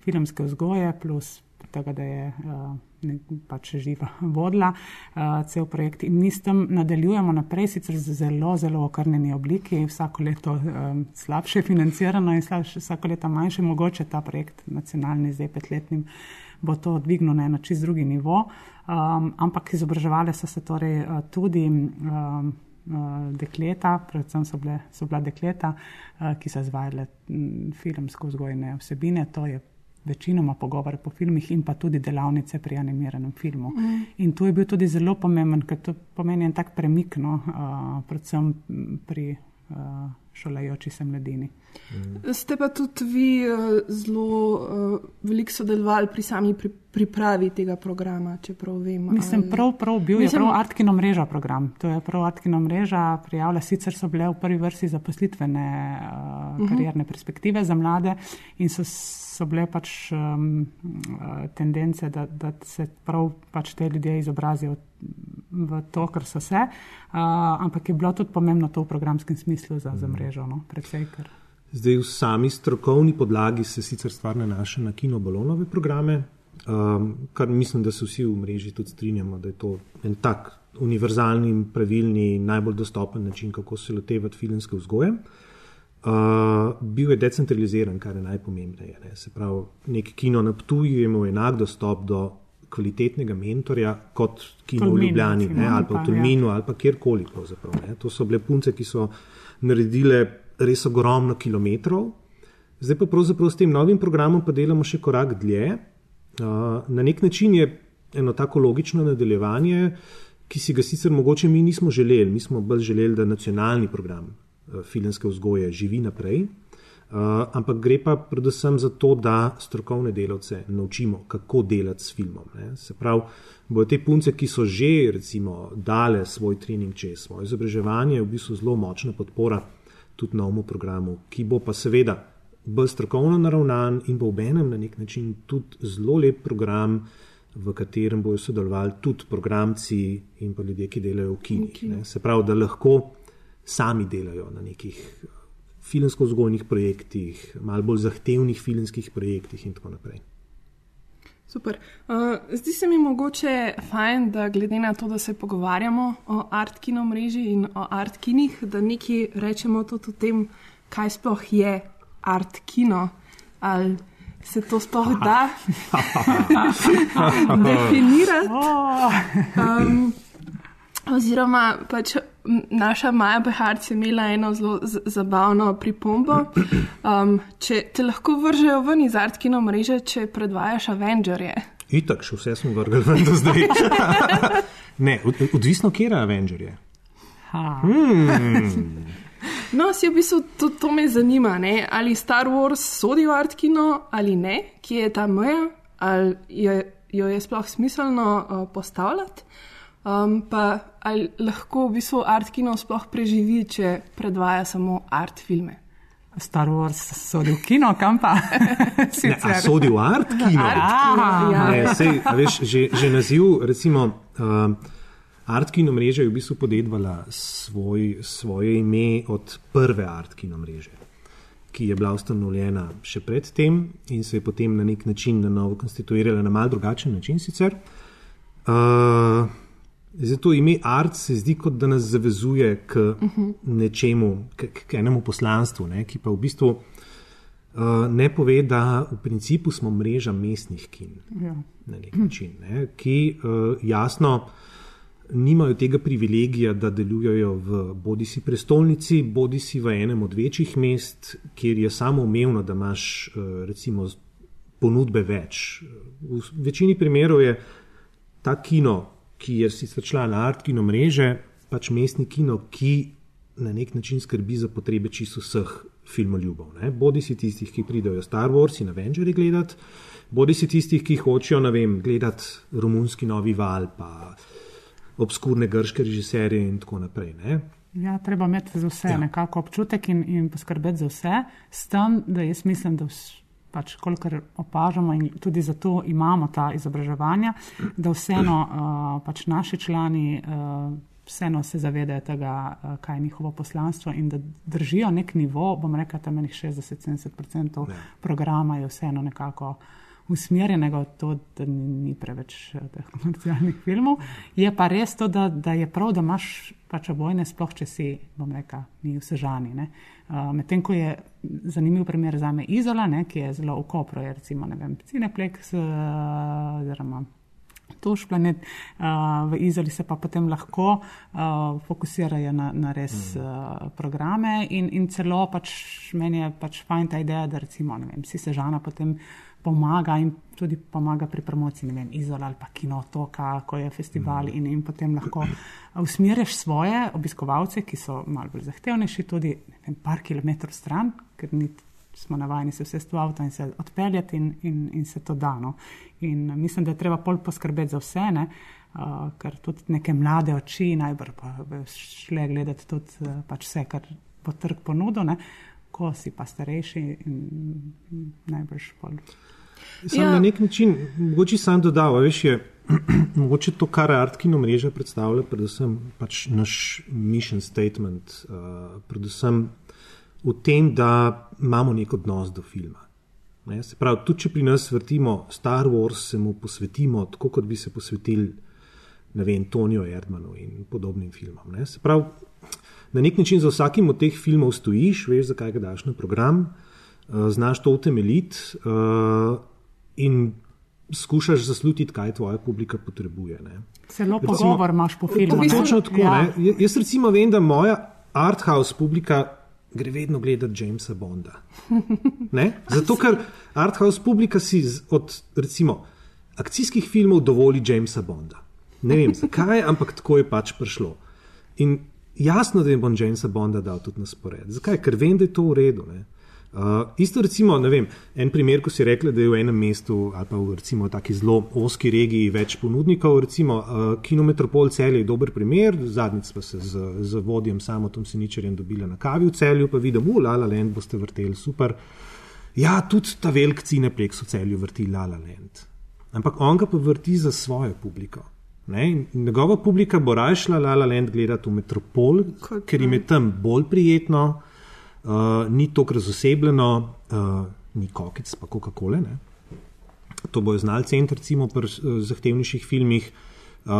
[SPEAKER 3] filmske vzgoje, plus tega, da je uh, ne, pač živa vodila uh, cel projekt. In mi s tem nadaljujemo naprej, sicer z zelo, zelo okrnjeni obliki, vsako leto um, slabše financirano in slabše, vsako leto manjše, mogoče ta projekt nacionalni, zdaj petletnim, bo to dvignil na čist drugi nivo. Um, ampak izobraževale so se torej uh, tudi. Um, Uh, dekleta, predvsem so, bile, so bila dekleta, uh, ki so izvajale mm, filmsko vzgojne vsebine, to je večinoma pogovore po filmih in pa tudi delavnice pri animiranem filmu. Mm. In to je bil tudi zelo pomemben, ker to pomeni en tak premik, no, uh, predvsem pri uh, šolajoči se mladini.
[SPEAKER 2] Ste pa tudi vi uh, zelo uh, veliko sodelovali pri sami pri, pripravi tega programa, čeprav vem.
[SPEAKER 3] Mislim,
[SPEAKER 2] ali-
[SPEAKER 3] prav, prav bil je
[SPEAKER 2] Mislim-
[SPEAKER 3] prav Artkino mreža program. To je prav Artkino mreža prijavila, sicer so bile v prvi vrsti zaposlitvene uh, karierne perspektive za mlade in so, so bile pač um, uh, tendence, da, da se prav pač te ljudje izobrazijo v to, kar so se, uh, ampak je bilo tudi pomembno to v programskem smislu za, za mrežo, no, predvsej, ker
[SPEAKER 5] Zdaj, v sami strokovni podlagi se sicer stvar nanaša na kinobalonove programe, um, kar mislim, da se vsi v mreži tudi strinjamo, da je to en tak univerzalni, pravilni, najbolj dostopen način, kako se lotevati filmske vzgoje. Uh, bil je decentraliziran, kar je najpomembnejše. Ne. Se pravi, nek kino na Ptuju je imel enak dostop do kvalitetnega mentorja kot kino v
[SPEAKER 3] Tolminu,
[SPEAKER 5] Ljubljani
[SPEAKER 3] recimo,
[SPEAKER 5] ne, ali pa v Tolminu ali pa kjerkoli. ne. To so bile punce, ki so naredile res ogromno kilometrov. Zdaj pa pravzaprav s tem novim programom pa delamo še korak dlje. Uh, na nek način je eno tako logično nadaljevanje, ki si ga sicer mogoče mi nismo želeli. Mi smo bolj želeli, da nacionalni program uh, filmske vzgoje živi naprej. Uh, ampak gre pa predvsem za to, da strokovne delavce naučimo, kako delati s filmom. Ne. Se pravi, bodo te punce, ki so že recimo dale svoj trening čez svoje izobraževanje, v bistvu zelo močna podpora tudi novemu programu, ki bo pa seveda bolj strokovno naravnan in bo v enem na nek način tudi zelo lep program, v katerem bodo sodelovali tudi programci in pa ljudje, ki delajo v kinih. Ne. Se pravi, da lahko sami delajo na nekih filmsko-vzgojnih projektih, malo bolj zahtevnih filmskih projektih in tako naprej.
[SPEAKER 2] Super. Uh, zdi se mi mogoče fajn, da glede na to, da se pogovarjamo o artkino mreži in o artkinih, da nekaj rečemo tudi o tem, kaj sploh je artkino. Ali se to sploh da definirati? Um, oziroma, pač naša Maja Beharc je imela eno zelo zabavno pripombo. Um, če te lahko vržejo ven iz artkino mreže, če predvajaš Avengerje.
[SPEAKER 5] Itak, še vse smo vrgli ven do zdaj. ne, od, odvisno, kje je Avenger. Je.
[SPEAKER 2] No, si v bistvu to, to me zanima, ne? ali Star Wars sodi v artkino ali ne, kje je ta meja, ali je, jo je sploh smiselno uh, postavljati. Um, pa ali lahko v bistvu artkino sploh preživi, če predvaja samo art filme.
[SPEAKER 3] Star Wars sodi v kino, kam pa?
[SPEAKER 5] Ne, sodi v art kino?
[SPEAKER 2] Artkino, ja.
[SPEAKER 5] Ne, sej, a veš, že, že naziv, recimo, um, Art Kino mreža je v bistvu podedvala svoj, svoje ime od prve Art Kino mreže, ki je bila ustanovljena še predtem in se je potem na nek način na novo konstituirala na mal drugačen način sicer. Uh, Zato ime art se zdi, kot da nas zavezuje k nečemu, k, k enemu poslanstvu, ne, ki pa v bistvu uh, ne pove, da v principu smo mreža mestnih kin
[SPEAKER 3] Ja.
[SPEAKER 5] na nek način, ne, ki uh, jasno nimajo tega privilegija, da delujejo v bodi si prestolnici, bodi si v enem od večjih mest, kjer je samo umevno, da imaš uh, recimo ponudbe več. V večini primerov je ta kino, ki je sicer član art kino mreže, pač mestni kino, ki na nek način skrbi za potrebe čisto vseh filmoljubov. Ne? Bodi si tistih, ki pridejo Star Wars in Avengers gledati, bodi si tistih, ki hočejo vem, gledati romunski novi val, pa obskurne grške režiserje in tako naprej. Ne?
[SPEAKER 3] Ja, treba imeti za vse
[SPEAKER 5] Ja.
[SPEAKER 3] nekako občutek in, in poskrbeti za vse, s tem, da jaz mislim, da vs, pač kolikor opažamo in tudi zato imamo ta izobraževanja, da vseeno uh, pač naši člani uh, vseeno se zavedajo tega, uh, kaj je njihovo poslanstvo in da držijo nek nivo, bom rekel, tam enih 60-70%
[SPEAKER 5] Ja.
[SPEAKER 3] programa je vseeno nekako usmerjenega v to, da ni, ni preveč eh, teh komercialnih filmov. Je pa res to, da, da je prav, da imaš pač obojne, sploh če si, bom rekel, mi vsežani. ne. Uh, Medtem ko je zanimiv primer za me Izola, ne, ki je zelo v Kopru, je recimo vem, Cineplex uh, oziroma. Tuš planet, uh, v Izoli se pa potem lahko uh, fokusirajo na, na res uh, programe, in, in celo pač meni je pač fajn ta ideja, da recimo, ne vem, si sežana potem pomaga in tudi pomaga pri promociji, ne vem, Izola ali pa Kinotoka, ko je festival in, in potem lahko usmerjaš svoje obiskovalce, ki so malo bolj zahtevnejši, tudi vem, par kilometrov stran, ker ni, smo navajeni se vse v avto in se odpeljati in, in, in se to dano. In mislim, da je treba pol poskrbeti za vse, ne, uh, ker tudi neke mlade oči pa bi šle gledati tudi uh, pač vse, kar bo trg ponudil, ko si pa starejši in, in najbrž pol.
[SPEAKER 5] Sam ja. na nek način, mogoče sam dodal, veš, je mogoče to, kar Art Kino mreža predstavlja, predvsem pač naš mission statement, uh, predvsem v tem, da imamo nek odnos do filma. Ne, se pravi, tudi če pri nas vrtimo Star Wars, se mu posvetimo tako, kot bi se posvetili, ne vem, Tonijo Erdmanu in podobnim filmom. Ne. Se pravi, na nek način za vsakim od teh filmov stojiš, veš, zakaj ga daš na program, uh, znaš to utemeljiti. Uh, in skušaš zaslutiti, kaj tvoja publika potrebuje. Ne.
[SPEAKER 3] Celo recimo, pogovor imaš po filmu.
[SPEAKER 5] Točno tako. Ja. Jaz recimo vem, da moja art house publika gre vedno gledati Jamesa Bonda. Ne? Zato, ker art house publika si od recimo akcijskih filmov dovoli Jamesa Bonda. Ne vem zakaj, ampak tako je pač prišlo. In jasno, da jim bom Jamesa Bonda dal tudi na spored. Zakaj? Ker vem, da je to v redu. Uh, isto, recimo, vem, en primer, ko si rekla, da je v enem mestu ali pa v taki zelo oski regiji več ponudnikov. Recimo, uh, Kinometropol Celje je dober primer, zadnjič pa se z, z vodjem Samotom Siničerjem dobila na kavi v celju, pa vidim, u, Lala Land boste vrteli super. Ja, tudi ta velik cineplex v celju vrti Lala Land. Ampak on ga pa vrti za svojo publiko. Ne? Njegova publika bo raje šla Lala Land gledati v metropol, ker jim je tam bolj prijetno uh, ni tako razosebljeno, uh, ni kokic, pa koli. To bojo znali center, recimo pri uh, zahtevnejših filmih. Uh,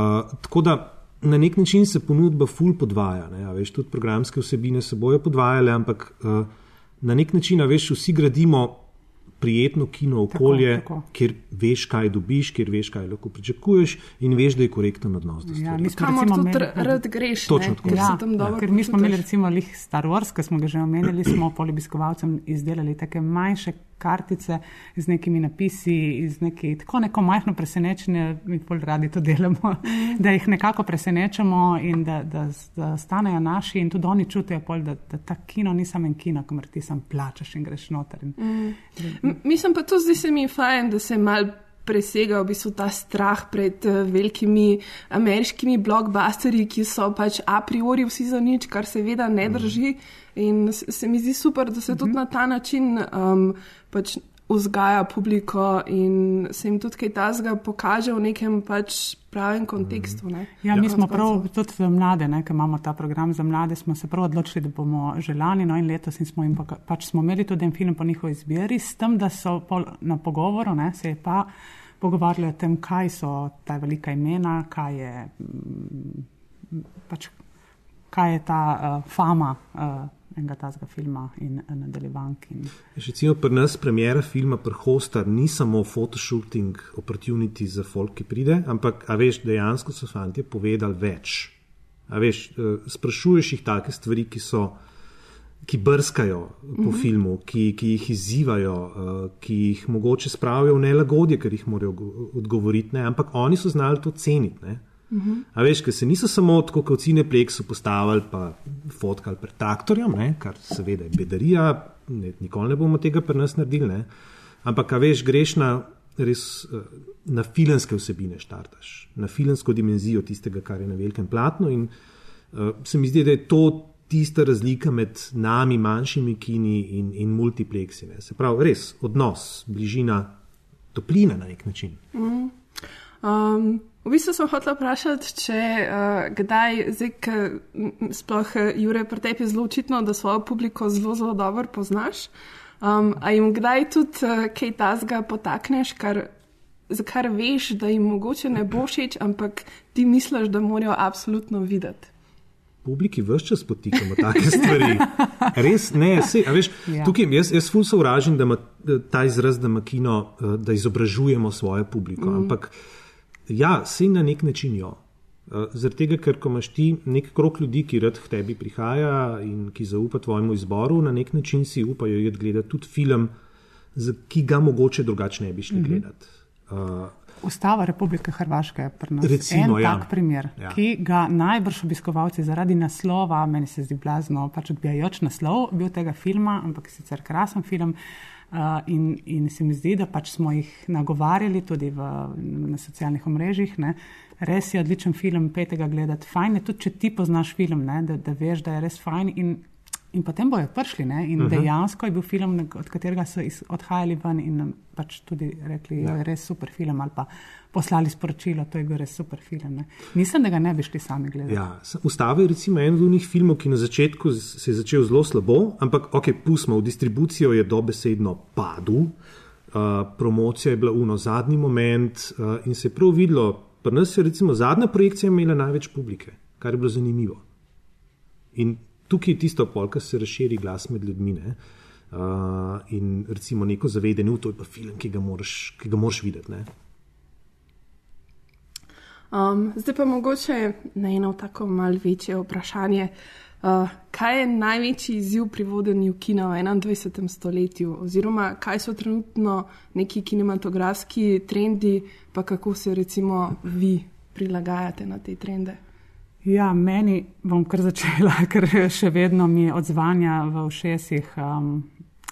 [SPEAKER 5] tako da na nek način se ponudba ful podvaja. Ne? Veš, tudi programske vsebine se bojo podvajale, ampak uh, na nek način, veš, vsi gradimo prijetno kino okolje, tako, tako. kjer veš, kaj dobiš, kjer veš, kaj lahko pričakuješ in veš, da je korekten odnos.
[SPEAKER 2] Ja, Kamor tudi rad greš,
[SPEAKER 5] točno tako.
[SPEAKER 3] Ja, ja, ker mi smo imeli recimo Star Wars, ki smo ga že omenili, smo polibiskovalcem izdelali take manjše kartice z nekimi napisi, z neki tako neko majhno presenečenje, mi bolj radi to delamo, da jih nekako presenečemo in da, da, da stanejo naši in tudi oni čutijo, pol, da, da ta kino ni samo en kino, kamor ti sam plačaš in greš noter. In,
[SPEAKER 2] mm. Mislim pa to zdi se mi fajn, da se mal. Presega v bistvu ta strah pred uh, velikimi ameriškimi blokbusterji, ki so pač a priori vsi za nič, kar seveda ne drži. In se mi zdi super, da se tudi na ta način um, pač vzgaja publiko in se jim tudi kaj tasga pokaže v nekem pač pravem kontekstu. Ne?
[SPEAKER 3] Ja, mi smo prav tudi za mlade, ki imamo ta program za mlade, smo se prav odločili, da bomo želani, no in letos in smo, jim pa, pač smo imeli tudi en film po njihovi izbiri, s tem, da so pol, na pogovoru, ne, se je pa pogovarjali o tem, kaj so ta velika imena, kaj je, mm, pač, kaj je ta uh, fama. Uh, enega tazga filma in nadaljevank. In...
[SPEAKER 5] Recimo pri nas premjera filma Prhostar ni samo photoshooting opportunity za folk, ki pride, ampak a veš, dejansko so fanti povedali več. A veš, eh, sprašuješ jih take stvari, ki so. Ki brskajo po uh -huh. filmu, ki, ki jih izzivajo, uh, ki jih mogoče spravijo v nelagodje, ker jih morajo odgovoriti, ne? ampak oni so znali to ceniti. Uh -huh. A veš, ker se niso samo tako kot v Cineplexu postavili, pa fotkali pred traktorjem, ne? kar seveda je bedarija, ne, nikoli ne bomo tega pri nas naredili. Ne? Ampak, a veš, greš na, res, eh, na filmske vsebine, štartaš, na filmsko dimenzijo tistega, kar je na velikem platnu. In uh, se mi zdi, da je to tista razlika med nami, manjšimi kini in, in multiplexi. Ne? Se pravi, res odnos, bližina, toplina na nek način. -huh.
[SPEAKER 2] Um. V bistvu sem hotel vprašati, če uh, kdaj, zdaj, sploh uh, Jure, pri tebi je zelo očitno, da svojo publiko zelo, zelo dobro poznaš. Um, a jim kdaj tudi uh, kaj tasga potakneš, kar, za kar veš, da jim mogoče ne bo všeč, ampak ti misliš, da morajo absolutno videti.
[SPEAKER 5] Publiki vse čas potikamo take stvari. Res ne, se, veš, ja. tukaj jaz, jaz ful sovražim, da ima ta izraz, da ima kino, da izobražujemo svojo publiko. Mm. Ampak Ja, si na nek način jo. Eh, zaradi tega, ker ko imaš ti nek krok ljudi, ki rad k tebi prihaja in ki zaupa tvojemu izboru, na nek način si upajo jed gledati tudi film ki ga mogoče drugače ne bi šli gledati. Uh,
[SPEAKER 3] Ustava Republike Hrvaške je pri nas
[SPEAKER 5] Recimo,
[SPEAKER 3] en
[SPEAKER 5] ja.
[SPEAKER 3] tak primer,
[SPEAKER 5] Ja.
[SPEAKER 3] ki ga najbrž obiskovalci zaradi naslova, meni se zdi blazno, pač odbijajoč naslov bil tega filma, ampak sicer krasen film. Uh, in, in se mi zdi, da pač smo jih nagovarjali tudi v, na socialnih omrežjih. Ne. Res je odličen film, pejte ga gledati. Fajn je tudi, če ti poznaš film, ne, da, da veš, da je res fajn. In, in potem bojo prišli. Ne, in uh -huh. dejansko je bil film, od katerega so iz, odhajali ven in pač tudi rekli, da je res super film. Ali pa poslali sporočilo, da je res super film. Ne. Mislim, da ga ne bi šli sami gledati.
[SPEAKER 5] Ja, Ustava je recimo en od njih filmov, ki na začetku se je začel zelo slabo, ampak ok, pustimo, v distribucijo je dobesedno padel, uh, promocija je bila uno zadnji moment uh, in se je prav videlo, pri nas je recimo zadnja projekcija imela največ publike, kar je bilo zanimivo. In tukaj je tisto pol, ki se razširi glas med ljudmi. Ne? Uh, in recimo neko zavedanje, "U, to je pa film, ki ga moraš, ki ga moraš videti. Ne?
[SPEAKER 2] Um, zdaj pa mogoče na eno tako malce večje vprašanje. Uh, kaj je največji izziv pri vodenju kina v 21. stoletju, oziroma kaj so trenutno neki kinematografski trendi, pa kako se recimo vi prilagajate na te trende?
[SPEAKER 3] Ja, meni bom kar začela, ker še vedno mi odzvanja v ušesih um,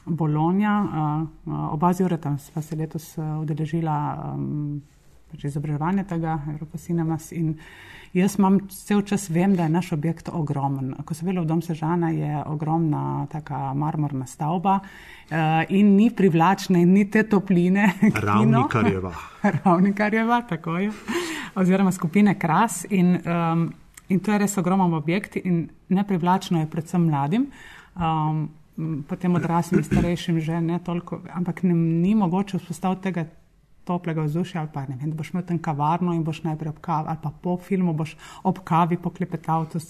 [SPEAKER 3] Bolonja. Uh, uh, oba z Juretom sva se letos udeležila um, pač izobraževanja tega Evropa Cinemas in jaz imam cel čas vem, da je naš objekt ogromen. Ko sem bila v Dom Sežana, je ogromna taka marmorna stavba uh, in ni privlačna in ni te topline.
[SPEAKER 5] Ravnikarjeva.
[SPEAKER 3] Ravnikarjeva, tako je. Oziroma skupine Kras. In, um, in to je res ogromen objekt in neprivlačno je predvsem mladim. Um, potem odraslim, starejšim že ne toliko, ampak ne, ni mogoče vzpostaviti tega toplega vzdušja ali pa ne vem, boš imel tam kavarno in boš najprej ob kavi ali pa po filmu boš ob kavi poklepetal. To je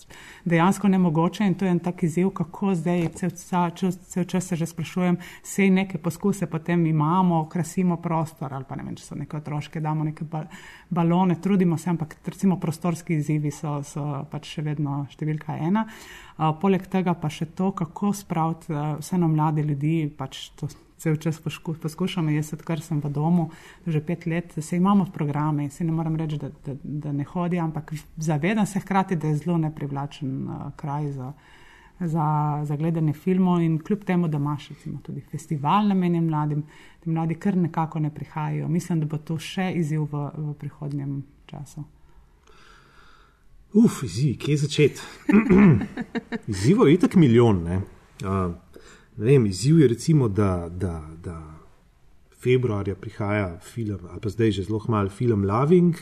[SPEAKER 3] dejansko nemogoče in to je en tak izziv, kako zdaj cel, ca- čas- cel čas se že sprašujem, sej neke poskuse potem imamo, krasimo prostor ali pa ne vem, če so neke otroške, damo neke bal, balone, trudimo se, ampak recimo prostorski izzivi so, so pač še vedno številka ena. Uh, poleg tega pa še to, kako spraviti uh, vseeno mlade ljudi, pač to cel čas posku, poskušamo, jaz odkar sem v domu že pet let, se imamo programe in se ne morem reči, da, da, da ne hodi, ampak zavedam se hkrati, da je zelo neprivlačen uh, kraj za, za, za gledanje filmov in kljub temu, da imaš recimo tudi festival namenjen mladim, ti mladi kar nekako ne prihajajo. Mislim, da bo to še izziv v, v prihodnjem času.
[SPEAKER 5] Uf, izziv, kje začeti? Izzivov je tako milijon. Ne? Uh, vem, izziv je recimo, da, da, da februarja prihaja film, ali pa zdaj že zelo mal film Loving,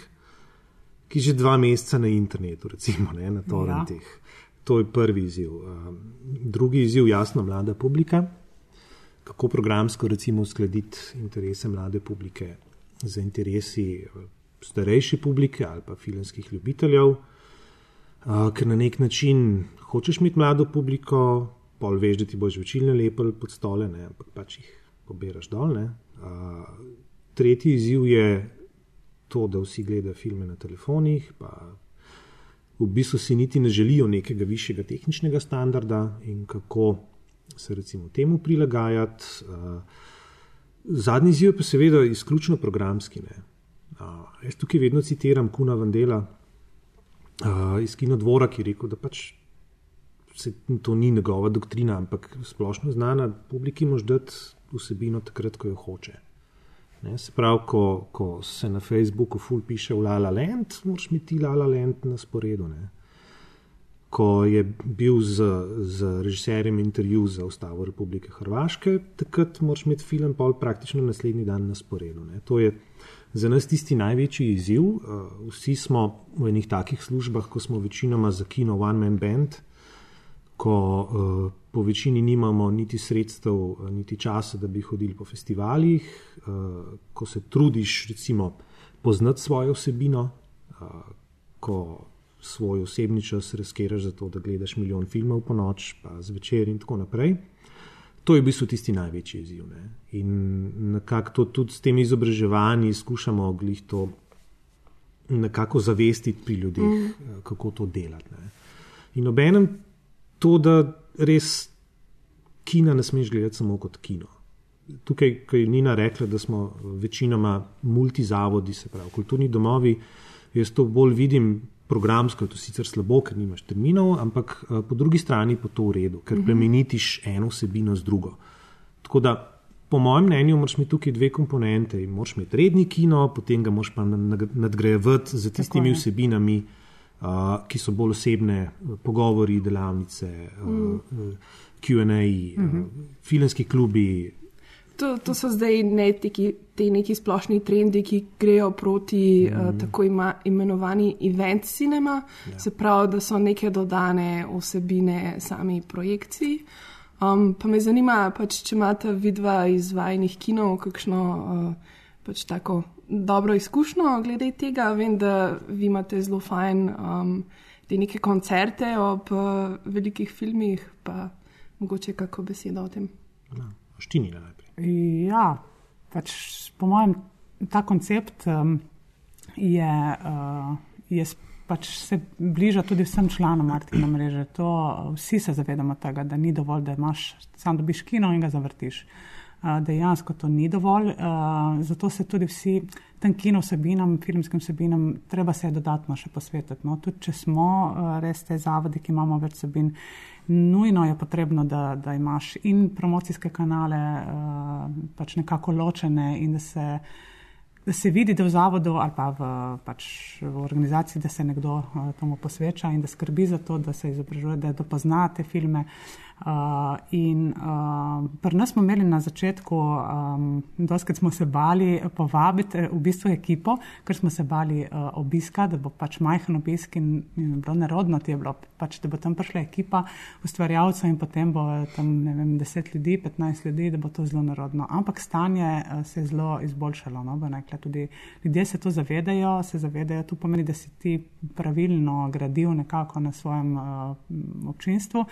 [SPEAKER 5] ki je že dva meseca na internetu, recimo ne, na torrentih. Ja. To je prvi izziv. Um, drugi izziv, jasno, mlada publika. Kako programsko recimo uskladiti interese mlade publike z interesi eh, starejše publike ali pa filmskih ljubiteljev. Uh, ker na nek način hočeš imeti mlado publiko, pol veš, da ti boš večilne lepel pod stole, ne, ampak pač jih pobiraš dol. ne. Uh, tretji izziv je to, da vsi gledajo filme na telefonih, pa v bistvu si niti ne želijo nekega višjega tehničnega standarda in kako se recimo temu prilagajati. Uh, zadnji izziv je pa seveda izključno programski. Ne. Uh, jaz tukaj vedno citiram Kuna Vandela, uh, iz Kinodvora, ki je rekel, da pač se, to ni njegova doktrina, ampak splošno znana publiki mož dati vsebino takrat, ko jo hoče. Ne, se pravi, ko, ko se na Facebooku ful piše v Lala Land, moraš imeti Lala Land na sporedu. Ne. Ko je bil z, z režiserjem intervju za Ustavo Republike Hrvaške, takrat moraš imeti film pol praktično naslednji dan na sporedu. Ne. To je za nas tisti največji izziv. Uh, vsi smo v enih takih službah, ko smo večinoma za kino One Man Band, ko uh, po večini nimamo niti sredstev, niti časa, da bi hodili po festivalih, uh, ko se trudiš, recimo, poznati svojo vsebino, uh, ko svoj osebni čas reskiraš za to, da gledaš milijon filmov po noč, pa zvečer in tako naprej. To je v bistvu tisti največji izziv. Ne? In nekako to tudi s temi izobraževanji skušamo glih to nekako zavestiti pri ljudeh, mm. kako to delati. Ne? In obenem to, da res kina ne smeš gledati samo kot kino. tukaj, ko je Nina rekla, da smo večinoma multizavodi, se pravi kulturni domovi, jaz to bolj vidim programsko, to sicer slabo, ker nimaš terminov, ampak uh, po drugi strani pa to v redu, ker plemenitiš eno vsebino z drugo. Tako da, po mojem mnenju, moraš imeti tukaj dve komponente. Moraš imeti redni kino, potem ga moraš pa nadgrajevati z tistimi vsebinami, uh, ki so bolj osebne, pogovori, delavnice, mm. uh, QA, mm -hmm. uh, filmski klubi.
[SPEAKER 2] To, to so zdaj ne teki, te neki splošni trendi, ki grejo proti mm. uh, tako ima, imenovani event cinema, ja. se pravi, da so neke dodane vsebine sami projekciji. Um, pa me zanima, pač, če imate vidva iz vajnih kinov, kakšno uh, pač tako dobro izkušnjo glede tega. Vem, da vi imate zelo fajn um, te neke koncerte ob uh, velikih filmih, pa mogoče kako beseda o tem.
[SPEAKER 5] No, štini najprej.
[SPEAKER 3] Ja, pač po mojem, ta koncept um, je, uh, je pač se bliža tudi vsem članom Martina mreže. To, vsi se zavedamo tega, da ni dovolj, da imaš sam dobiš kino in ga zavrtiš. Dejansko to ni dovolj, zato se tudi vsi tem kino vsebinam, filmskim vsebinam, treba se dodatno še posvetiti. No, tudi če smo res te zavodi, ki imamo več vsebin, nujno je potrebno, da, da imaš in promocijske kanale pač nekako ločene in da se da se vidi, da v zavodu ali pa v, pač v organizaciji, da se nekdo uh, tomu posveča in da skrbi za to, da se izobražuje, da dopozna te filme. Uh, in uh, pri nas smo imeli na začetku, um, doskrat smo se bali povabiti v bistvu ekipo, ker smo se bali uh, obiska, da bo pač majhen obisk in, in bilo nerodno ti je bilo, pač, da bo tam prišla ekipa ustvarjalcev in potem bo tam ne vem, 10 ljudi, 15 ljudi, da bo to zelo nerodno. Ampak stanje uh, se je zelo izboljšalo. No? Nekla, tudi ljudje se to zavedajo, se zavedajo, to pomeni, da si ti pravilno gradil nekako na svojem uh, občinstvu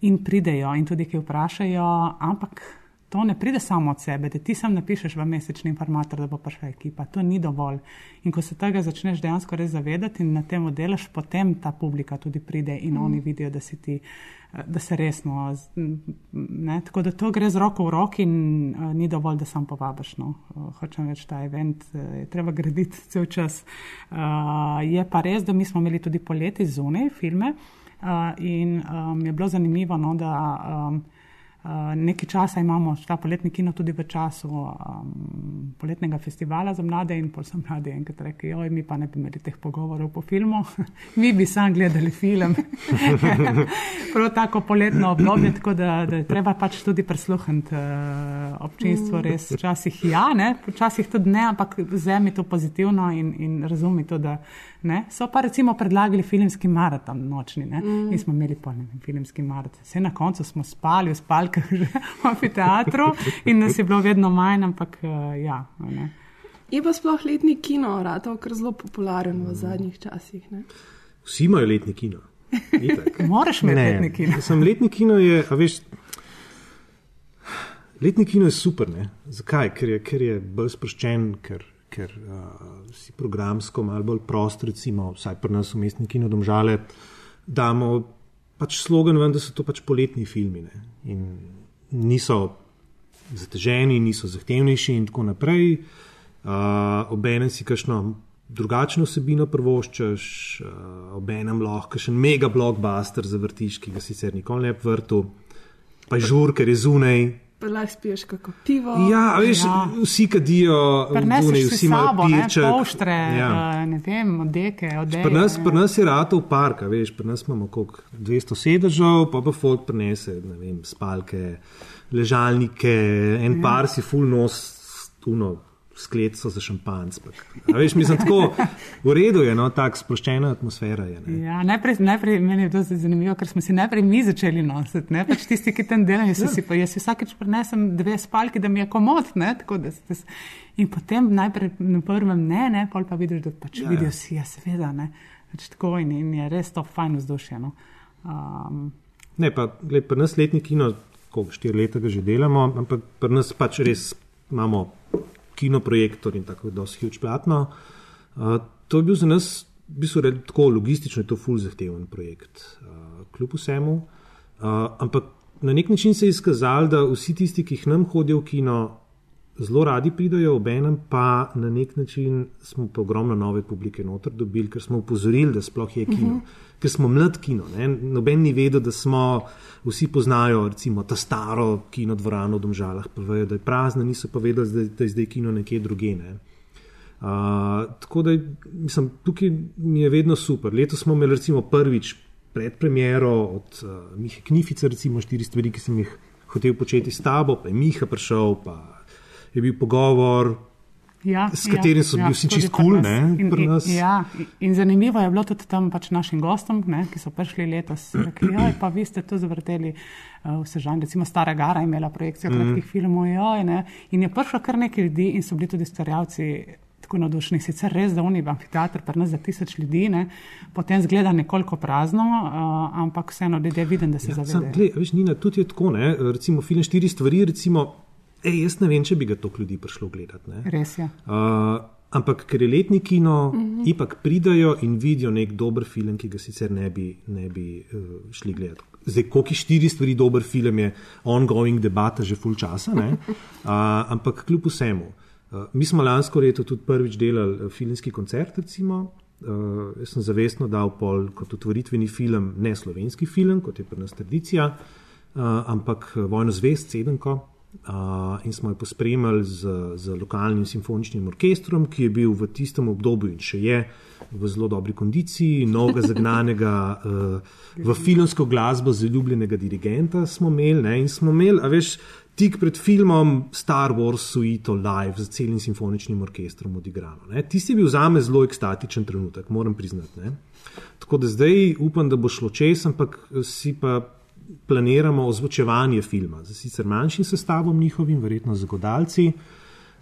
[SPEAKER 3] in pridejo in tudi ki vprašajo, ampak to ne pride samo od sebe, da ti sam napišeš v mesečni informator, da bo prišla ekipa. To ni dovolj. In ko se tega začneš dejansko res zavedati in na tem delaš, potem ta publika tudi pride in mm. oni vidijo, da si ti. Da se resno, ne? tako da to gre z roko v roki, in uh, ni dovolj, da sam povabiš. No. Uh, hočem reči, ta event uh, je treba graditi cel čas. Uh, je pa res, da mi smo imeli tudi poleti zunaj filme, uh, in um, je bilo zanimivo, no, da um, nekaj časa imamo ta poletni kino tudi v času um, poletnega festivala za mlade in pol so mladi enkrat rekli, oj, mi pa ne bi imeli teh pogovorov po filmu, mi bi sam gledali film. Prav tako poletno obdobje, tako da, da je treba pač tudi prisluhniti uh, občinstvo, res včasih ja, ne, včasih tudi ne, ampak vzemi to pozitivno in, in razumi to, da Ne? So pa recimo predlagali filmski maraton nočni mm. in smo imeli polni filmski maraton. Vse na koncu smo spali v spalkah že v amfiteatru in nas je bilo vedno manj, ampak uh, ja. Ne?
[SPEAKER 2] Je pa sploh letni kino, rado, ker je zelo popularen v zadnjih časih. Ne?
[SPEAKER 5] Vsi imajo letni kino.
[SPEAKER 3] Moraš imeti letni kino.
[SPEAKER 5] Sem letni kino je, a veš. Letni kino je super. Ne? Zakaj? Ker je, ker je bolj sproščen, ker ker uh, si programsko malo bolj prost, recimo, vsaj pri nas v mestni kino domžale, damo pač slogan, ven, da so to pač poletni filmi. Ne? In niso zateženi, niso zahtevnejši in tako naprej. Uh, Obenem si kakšno drugačno vsebino prvoščaš, uh, obenem lahko še en mega blockbuster zavrtiš, ki ga sicer nikoli ne bi vrtu, pa žur, ker je zunaj,
[SPEAKER 2] lahko spiješ kako pivo.
[SPEAKER 5] Ja, veš, ja. vsi kadijo,
[SPEAKER 3] vdune, vsi imajo piče. Poštre, ja. ne vem, deke, odeke.
[SPEAKER 5] Pri nas, pri nas je rato v parka, veš, pri nas imamo koliko 200 sedežev, pa pa folk prinese, ne vem, spalke, ležalnike, en ja. par si full nos, tuno, skletco za šampanc. Veš, mislim, tako v redu je, no, tako sproščena atmosfera je.
[SPEAKER 3] Ja, najprej, najprej meni je to zanimivo, ker smo si najprej mi začeli nositi, ne pač tisti, ki tam delajo. Jaz, si, jaz si vsakeč prenesem dve spalki, da mi je komod. Ne, tako, da, da, in potem najprej na prvem ne, ne, pol pa vidiš, da pač ja, vidijo si, ja, seveda, ne. Pač tako in, in je res to fajn vzdušje. No. Um,
[SPEAKER 5] ne, pa gled, pri nas letni kino, koliko štiri leta ga že delamo, ampak pri nas pač res imamo kinoprojektor in tako je huge platno. Uh, to je bil za nas, v bistvu, tako logistično, to je full zahteven projekt, uh, kljub vsemu. Uh, ampak na nek način se je izkazalo, da vsi tisti, ki jih nam hodijo v kino, zelo radi pridajo, obenem pa na nek način smo pa ogromno nove publike noter dobili, ker smo upozorili, da sploh je kino. Uh -huh. Ker smo mlad kino, ne? noben ni vedel, da smo, vsi poznajo recimo ta staro kino dvorano v Domžalah, pa vejo, da je prazna, niso pa vedeli, da, da je zdaj kino nekje druge. Ne? Uh, tako da mislim, tukaj mi je vedno super. Letos smo imeli recimo prvič predpremiero od uh, Miha Knifice, recimo štiri stvari, ki sem jih hotel početi s tabo, pa je Miha prišel, pa je bil pogovor,
[SPEAKER 3] Ja,
[SPEAKER 5] s katerim so bili vsi čisto kul.
[SPEAKER 3] Ja, in zanimivo je bilo tudi tam pač našim gostom, ne, ki so prišli letos. Rekli, joj, pa vi ste to zavrteli uh, vse žan, recimo Stara Gara je imela projekcijo mm. kratkih filmov. Joj, ne, in je prišlo kar nekaj ljudi in so bili tudi starjavci. Tako navdušeni, sicer res, da oni v amfiteatru, pa nas za tisoč ljudi, ne, potem zgleda nekoliko prazno, uh, ampak vseeno ljudje vidim, da se ja,
[SPEAKER 5] zavedajo. Tudi je tako, ne, recimo film štiri stvari, recimo Ej, jaz ne vem, če bi ga toliko ljudi prišlo gledati. Ne?
[SPEAKER 3] Res je.
[SPEAKER 5] Uh, ampak ker je letni kino, mm -hmm. ipak pridajo in vidijo nek dober film, ki ga sicer ne bi, ne bi uh, šli gledati. Zdaj, koliko je štiri stvari dober film, je ongoing debata že full časa, uh, ampak kljub vsemu. Uh, mi smo lansko leto tudi prvič delali filmski koncert, recimo. Uh, jaz sem zavestno dal pol kot otvoritveni film, ne slovenski film, kot je pri nas tradicija, uh, ampak Vojno zvest, sedemko, Uh, in smo jo pospremili z, z lokalnim simfoničnim orkestrom, ki je bil v tistem obdobju in še je v zelo dobri kondiciji, novega zagnanega uh, v filmsko glasbo zaljubljenega dirigenta smo imeli. Ne, in smo imeli, a veš, tik pred filmom Star Wars Suite Live z celim simfoničnim orkestrom odigrano. Tisti je bil za me zelo ekstatičen trenutek, moram priznati. Ne. Tako da zdaj upam, da bo šlo čez, ampak si pa planiramo ozvočevanje filma, z sicer manjšim sestavom njihovim, verjetno z godalci,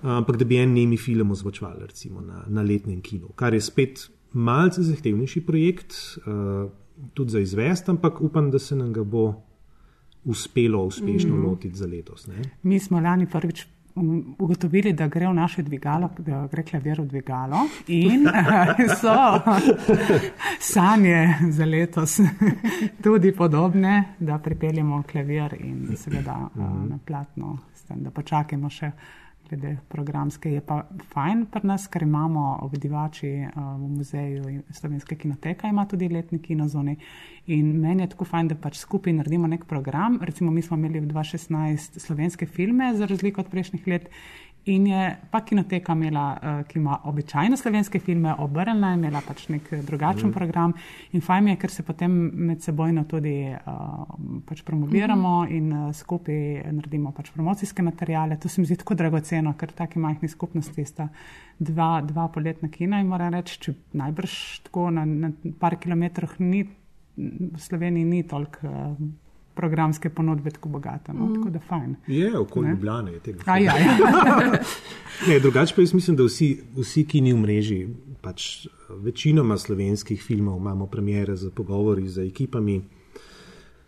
[SPEAKER 5] ampak da bi en nemi film ozvočevali recimo na, na letnem kinu, kar je spet malce zahtevnejši projekt, uh, tudi za izvest, ampak upam, da se nam ga bo uspelo uspešno mm. lotiti za letos. Ne?
[SPEAKER 3] Mi smo lani prvič ugotovili, da gre v naše dvigalo, da gre klavir v dvigalo in so sanje za letos tudi podobne, da pripeljemo klavir in seveda mhm. na platno, da počakamo še glede programske. Je pa fajn pri nas, ker imamo obdivači uh, v muzeju Slovenske kinoteka, ima tudi letni kinozoni. In meni je tako fajn, da pač skupaj naredimo nek program. Recimo, mi smo imeli v 2016 slovenske filme, za razliko od prejšnjih let. In je pa kinoteka imela, uh, ki ima običajne slovenske filme, obrnjena, imela pač nek drugačen mm. program. In fajn je, ker se potem med sebojno tudi uh, pač promoviramo mm -hmm. in uh, skupaj naredimo pač promocijske materijale. To se mi zdi tako dragoceno, ker taki majhni skupnosti sta dva, dva poletna kina in moram reči, če najbrž tako na, na par kilometrih ni, v Sloveniji ni toliko. Uh, programske ponudbe tako bogate. No? Mm. Tako da fajn.
[SPEAKER 5] Je, okoli Ljubljana je tega.
[SPEAKER 3] A, ja, ja.
[SPEAKER 5] ne, drugače pa jaz mislim, da vsi, vsi ki ni v mreži, pač večinoma slovenskih filmov imamo premjere za pogovori z ekipami,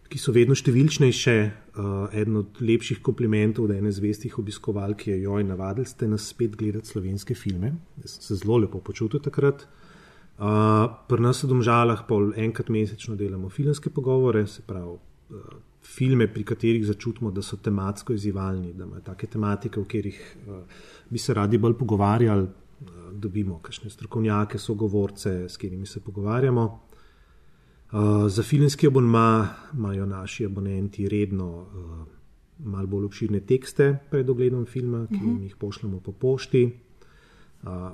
[SPEAKER 5] ki so vedno številčnejše. Uh, eden od lepših komplimentov, da je ene zvestih obiskovalk, je joj, navadili ste nas spet gledati slovenske filme. Jaz sem se zelo lepo počutil takrat. Uh, pri nas v Domžalah pol enkrat mesečno delamo filmske pogovore, se pravi uh, filme, pri katerih začutimo, da so tematsko izzivalni, da imajo take tematike, o katerih uh, bi se radi bolj pogovarjali, uh, dobimo kakšne strokovnjake, sogovorce, s katerimi se pogovarjamo. Za filmski abonma imajo naši abonenti redno malo bolj obširne tekste pred ogledom filma, ki uh -huh. jih pošljemo po pošti.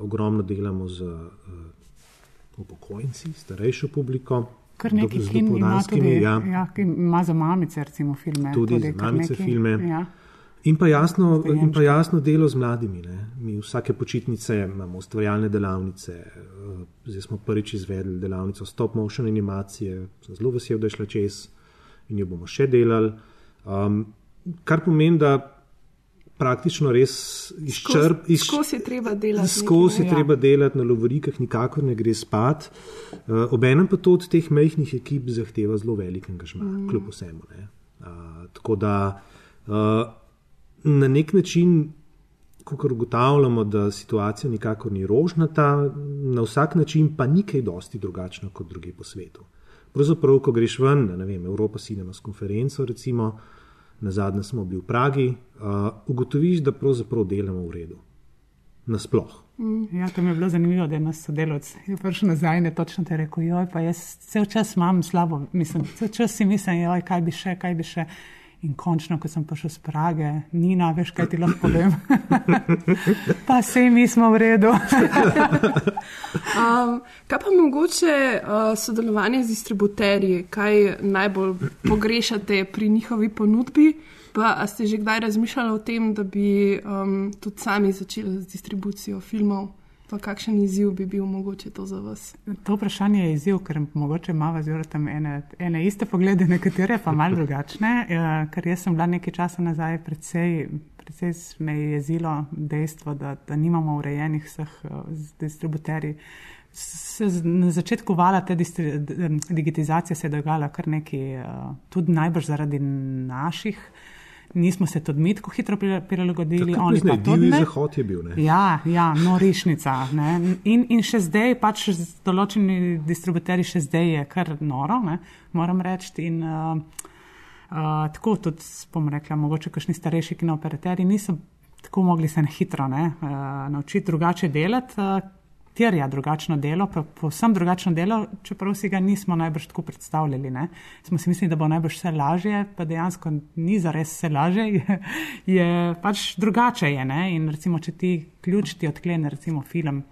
[SPEAKER 5] Ogromno delamo z upokojenci, starejšo publiko.
[SPEAKER 3] Kar nekaj kin ima tudi, ja. Ja, ima za mamice, recimo, filme.
[SPEAKER 5] Tudi, tudi za mamice nekaj, filme. Ja. In pa, jasno, in pa jasno delo z mladimi. Ne. Mi vsake počitnice imamo ustvarjalne delavnice. Eh, zdaj smo prvič izvedli delavnico stop motion animacije, sem zelo vesel, da je šla čez in jo bomo še delali. Um, kar pomeni, da praktično res izčrp.
[SPEAKER 2] Skozi je treba delati.
[SPEAKER 5] Skozi je ja. treba delati na lovorikah, nikakor ne gre spat. Uh, Obenem pa to od teh mehkih ekip zahteva zelo velik angažma, mm. kljub vsemu. Uh, tako da uh, na nek način. Ko ugotavljamo, da situacija nikakor ni rožnata, na vsak način pa ni kaj dosti drugačna kot druge po svetu. Pravzaprav, ko greš ven, na ne vem, Evropa Cinemas konferenco, recimo, na zadnje smo bili v Pragi, uh, ugotoviš, da pravzaprav delamo v redu. Nasploh.
[SPEAKER 3] Ja, to mi je bilo zanimivo, da je nas sodelovec prišel nazaj in je točno te rekel, joj, pa jaz cel čas imam slabo, mislim, cel čas si mislim, joj, kaj bi še, kaj bi še. In končno, ko sem prišel z Prage, ni na več, kaj ti lahko povem. pa sej mi smo v redu.
[SPEAKER 2] Um, kaj pa mogoče uh, sodelovanje z distributerji, kaj najbolj pogrešate pri njihovi ponudbi? Pa ste že kdaj razmišljali o tem, da bi um, tudi sami začeli z distribucijo filmov? Pa kakšen izziv bi bil mogoče to za vas?
[SPEAKER 3] To vprašanje je izziv, ker mogoče ima z Juratom ene, ene iste poglede, nekatere pa malo drugačne. Ja, ker jaz sem bila nekaj časa nazaj predvsej. Predvsej me je jezilo dejstvo, da, da nimamo urejenih vseh distributerij. Se, na začetku vala te distri, digitalizacije se je dogajala kar nekaj, uh, tudi najbrž zaradi naših. Nismo se tudi mi tako hitro prilagodili, oni pa tudi ne.
[SPEAKER 5] zahod je bil. Ne?
[SPEAKER 3] Ja, ja norišnica. Ne. In, in še zdaj, pač z določeni distributerji, še zdaj je kar noro, ne, moram reči. In, uh, uh, tako tudi, bom rekla, mogoče kakšni starejši kinooperaterji niso tako mogli se na hitro ne, uh, naučiti drugače delati. Uh, Terja drugačno delo, pa povsem drugačno delo, čeprav si ga nismo najbrž tako predstavljali. Ne. Smo si mislili, da bo najbrž vse lažje, pa dejansko ni zares vse lažje, je, je pač drugače. Je, ne. In recimo, če ti ključ ti odklene recimo film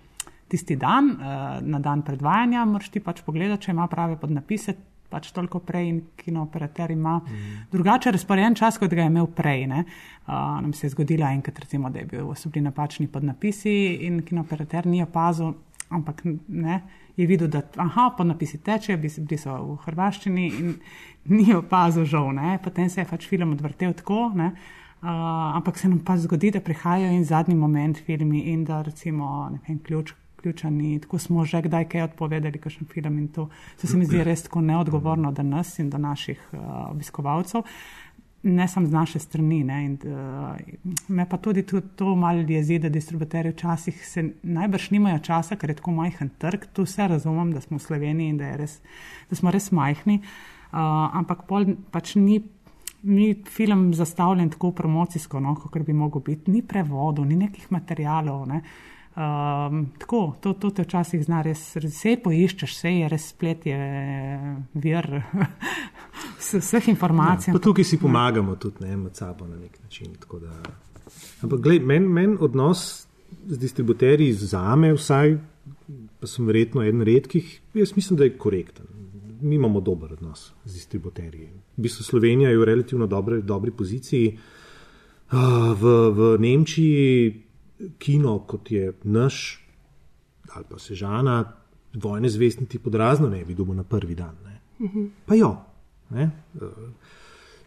[SPEAKER 3] tisti dan, uh, na dan predvajanja, moraš ti pač pogledati, če ima prave podnapise, pač toliko prej in kinooperater ima mm. drugače razporejen čas, kot ga je imel prej. Ne. Uh, nam se je zgodilo enkrat, recimo, da je bil, so bili napačni podnapisi in kinooperater ni opazil, ampak ne, je videl, da aha, podnapisi tečejo, bili so v hrvaščini in ni opazil žal. Ne. Potem se je pač film odvrtel tako. Ne. Uh, ampak se nam pa zgodi, da prihajajo in zadnji moment filmi in da recimo vem, ključ vključeni. Tako smo že kdaj kaj odpovedali, kakšen film in to. To se mi zdi res tako neodgovorno do nas in do naših uh, obiskovalcev. Ne samo z naše strani. Ne, in, uh, me pa tudi to, to malo jezi, da distributerji včasih se najbrž nimajo časa, ker je tako majhen trg. Tu vse razumem, da smo v Sloveniji in da, res, da smo res majhni. Uh, ampak pol pač ni. Ni film zastavljen tako promocijsko, no, kot bi lahko bil, ni prevodov, ni nekih materijalov. Ne. Um, tako, to, to te včasih zna res, vse poiščeš, vse je res splet, je vir vseh informacij.
[SPEAKER 5] Ja, tukaj si pomagamo ja. tudi ne, med sabo na nek način. Da... Ampak meni men odnos z distributerji za me, vsaj, pa sem verjetno eden redkih, jaz mislim, da je korekten. Mi imamo dober odnos z distributerji. V bistvu Slovenija je v relativno dobri, dobri poziciji. Uh, v, v Nemčiji kino, kot je naš, ali pa sežana, vojne zvestniki pod razno ne bi dobil na prvi dan. Uh -huh. Pa jo, ne?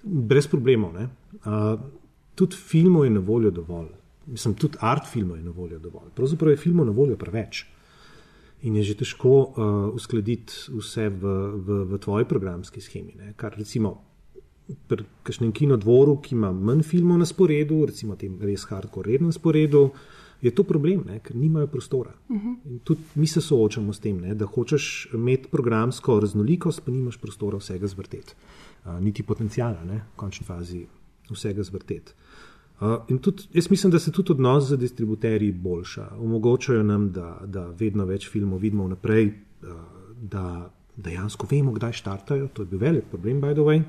[SPEAKER 5] brez problemov. Ne? Tudi filmov je na voljo dovolj, mislim, tudi art filmov je na voljo dovolj. Pravzaprav je filmov na voljo preveč. In je že težko uh, uskladiti vse v, v, v tvoji programski schemi. Ne? Kar recimo pri kažem kinodvoru, ki ima manj filmov na sporedu, recimo tem res hardcore rednem sporedu, je to problem, ne, ker nimajo prostora. Uh -huh. In tudi mi se soočamo s tem, ne, da hočeš imeti programsko raznolikost, pa nimaš prostora vsega zvrteti, uh, niti potencijala, ne, v končni fazi vsega zvrteti. Uh, in tudi, jaz mislim, da se tudi odnos z distributerji boljša. Omogočajo nam, da, da vedno več filmov vidimo vnaprej, uh, da dejansko vemo, kdaj štartajo. To je bil velik problem, by the way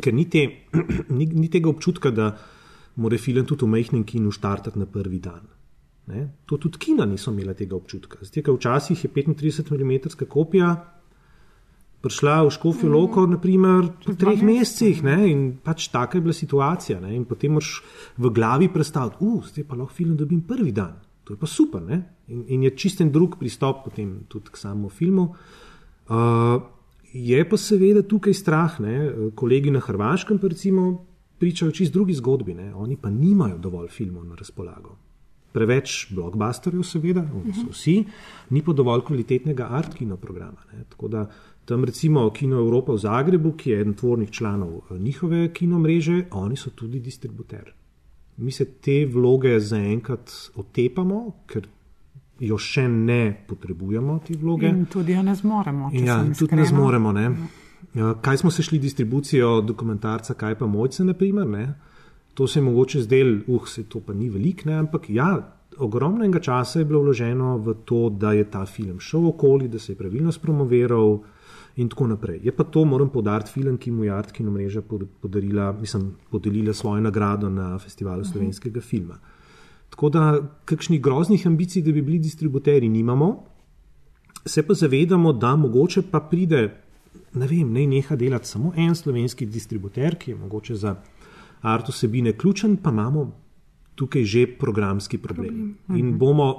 [SPEAKER 5] ker ni, te, ni, ni tega občutka, da mora film tudi v majhnem kinu štartati na prvi dan. Ne? To tudi kina niso imela tega občutka. Zdaj, včasih je 35 mm kopija prišla v Škofijo mm. Loko, naprimer, v treh mesecih ne? in pač taka je bila situacija. Ne? In potem moraš v glavi predstaviti, da zdaj pa lahko film dobim prvi dan. To je pa super. In, in je čisten drug pristop potem tudi k samemu filmu. Uh, Je pa seveda tukaj strah, ne? kolegi na Hrvaškem, recimo, pričajo čist drugi zgodbi, ne? oni pa nimajo dovolj filmov na razpolago. Preveč blokbusterjev, seveda, so vsi, ni pa dovolj kvalitetnega art kino programa. Ne? Tako da tam recimo Kino Evropa v Zagrebu, ki je eden tvornih članov eh, njihove kino mreže, oni so tudi distributer. Mi se te vloge zaenkrat otepamo, ker jo še ne potrebujemo, te vloge.
[SPEAKER 3] In tudi jo ne zmoremo.
[SPEAKER 5] Ja, tudi ne
[SPEAKER 3] iskrena.
[SPEAKER 5] zmoremo. Ne? Ja, Kaj smo se šli distribucijo dokumentarca, kaj pa mojce, naprimer, ne? to se je mogoče zdel, uh, se to pa ni velik, ne? ampak ja, ogromno enega časa je bilo vloženo v to, da je ta film šel okoli, da se je pravilno spromoviral in tako naprej. Je pa to, moram podariti, film, ki mu je Art Kino mreža pod- podarila, mislim, podelila svojo nagrado na festivalu slovenskega filma. Tako da kakšnih groznih ambicij, da bi bili distributeri, nimamo. Se pa zavedamo, da mogoče pa pride, ne vem, naj neha delati samo en slovenski distributer, ki je mogoče za art vsebine ključen, pa imamo tukaj že programski problem. In bomo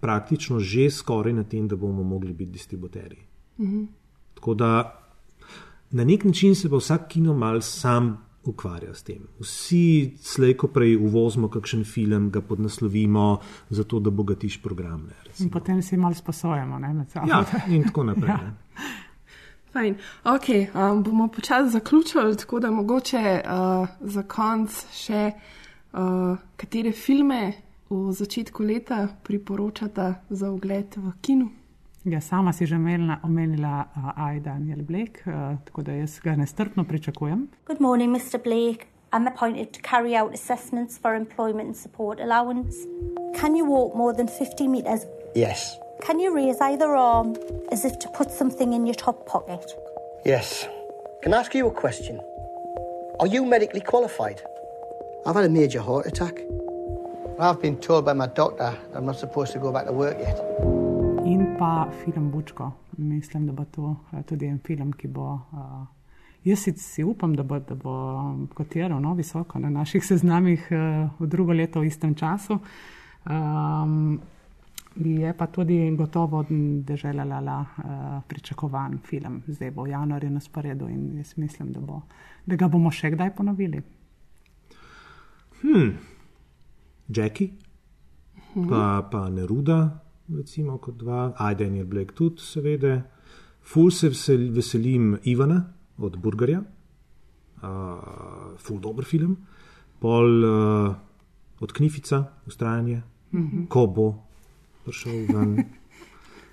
[SPEAKER 5] praktično že skoraj na tem, da bomo mogli biti distributeri. Tako da na nek način se pa vsak kino mal sam ukvarja s tem. Vsi slejko prej uvozimo kakšen film, ga podnaslovimo, zato da bogatiš program. Ne, recimo.
[SPEAKER 3] In potem si malo sposojamo ne, med sabo.
[SPEAKER 5] Ja, in tako naprej. Ja.
[SPEAKER 2] Fajn. Ok, um, bomo počasi zaključili, tako da mogoče uh, za konc še, uh, katere filme v začetku leta priporočata za ogled v kinu.
[SPEAKER 3] Ja, sama si že omenila, omenila uh, I. Daniel Blake, uh, tako da jaz ga nestrpno pričakujem.
[SPEAKER 8] Good morning, Mr. Blake. I'm appointed to carry out assessments for employment and support allowance. Can you walk more than 50 metres?
[SPEAKER 9] Yes.
[SPEAKER 8] Can you raise either arm as if to put something in your top pocket?
[SPEAKER 9] Yes. Can I ask you a question? Are you medically qualified?
[SPEAKER 7] I've had a major heart attack. I've been told by my doctor I'm not supposed to go back to work yet.
[SPEAKER 3] Pa film Bučko. Mislim, da bo to uh, tudi en film, ki bo. Uh, jaz si, si upam, da bo, da bo kotiral no, visoko na naših seznamih uh, v drugo leto v istem času. Um, je pa tudi gotovo dežela Lala uh, pričakovan film. Zdaj bo v januarju na sporedu in jaz mislim, da, bo, da ga bomo še kdaj ponovili.
[SPEAKER 5] Hmm. Jackie, pa, pa Neruda, recimo, kot dva, aj Daniel Blake tudi, seveda. Ful se vesel, veselim Ivana od Burgerja, uh, ful dober film, pol uh, od Knifica, ustrajanje, mm -hmm. ko bo prišel ven.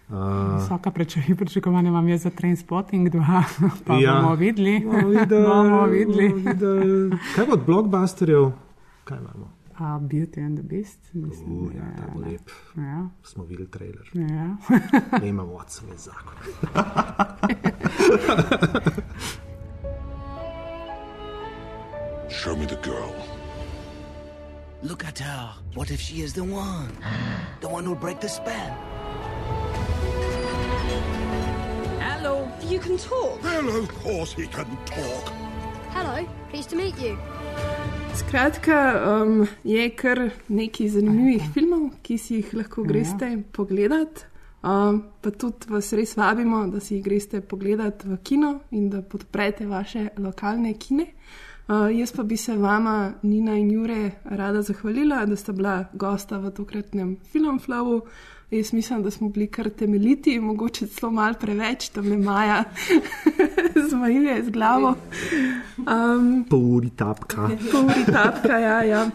[SPEAKER 5] Uh,
[SPEAKER 3] Vsaka pričakovanja imam jaz za Trainspotting 2, pa
[SPEAKER 5] Ja.
[SPEAKER 3] bomo videli.
[SPEAKER 5] bomo videli,
[SPEAKER 3] bomo videli.
[SPEAKER 5] bomo videli. Kaj od blockbusterjev? Kaj imamo?
[SPEAKER 3] Uh, Beauty and the Beast, mislim. Da
[SPEAKER 5] ja,
[SPEAKER 3] je-
[SPEAKER 5] ta bo lep.
[SPEAKER 3] Ja,
[SPEAKER 5] Smo videli trailer.
[SPEAKER 3] ja.
[SPEAKER 5] Ne imamo Watson je zakon.
[SPEAKER 10] Show me the girl.
[SPEAKER 11] Look at her. What if she is the one? The one who'll break the spell?
[SPEAKER 1] Hello.
[SPEAKER 6] You can talk.
[SPEAKER 10] Well, of course he can talk.
[SPEAKER 6] Hello, pleased to meet you.
[SPEAKER 2] Skratka, um, je kar nekaj zanimivih filmov, ki si jih lahko greste pogledat. Um, pa tudi vas res vabimo, da si jih greste pogledat v kino in da podprete vaše lokalne kine. Uh, jaz pa bi se vama, Nina in Jure, rada zahvalila, da sta bila gosta v tokratnem Filmflowu. Jaz mislim, da smo bili kar temeljiti, mogoče celo malo preveč, tam le Maja zmajuje z glavo. Um,
[SPEAKER 5] Pol uri tapka.
[SPEAKER 2] Pol uri tapka, ja. ja.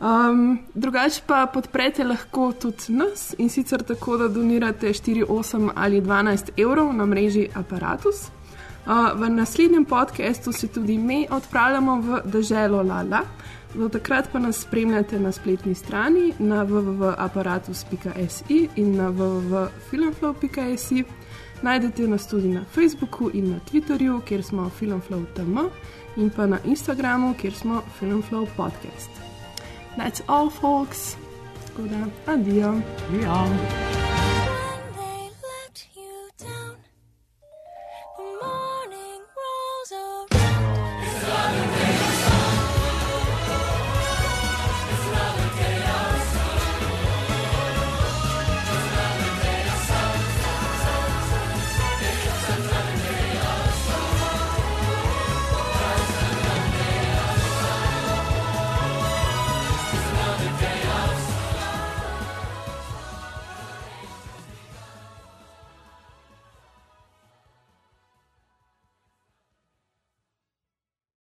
[SPEAKER 2] Um, drugače pa podprete lahko tudi nas in sicer tako, da donirate 4, 8 ali 12 evrov na mreži Apparatus. V naslednjem podkastu se tudi mi odpravljamo v deželo Lala. Do takrat pa nas spremljate na spletni strani na www.apparatus.si in na www.filmflow.si. Najdete nas tudi na Facebooku in na Twitterju, kjer smo filmflow.tm in pa na Instagramu, kjer smo filmflow podcast. That's all, folks. Tako da, adijo.
[SPEAKER 3] ja.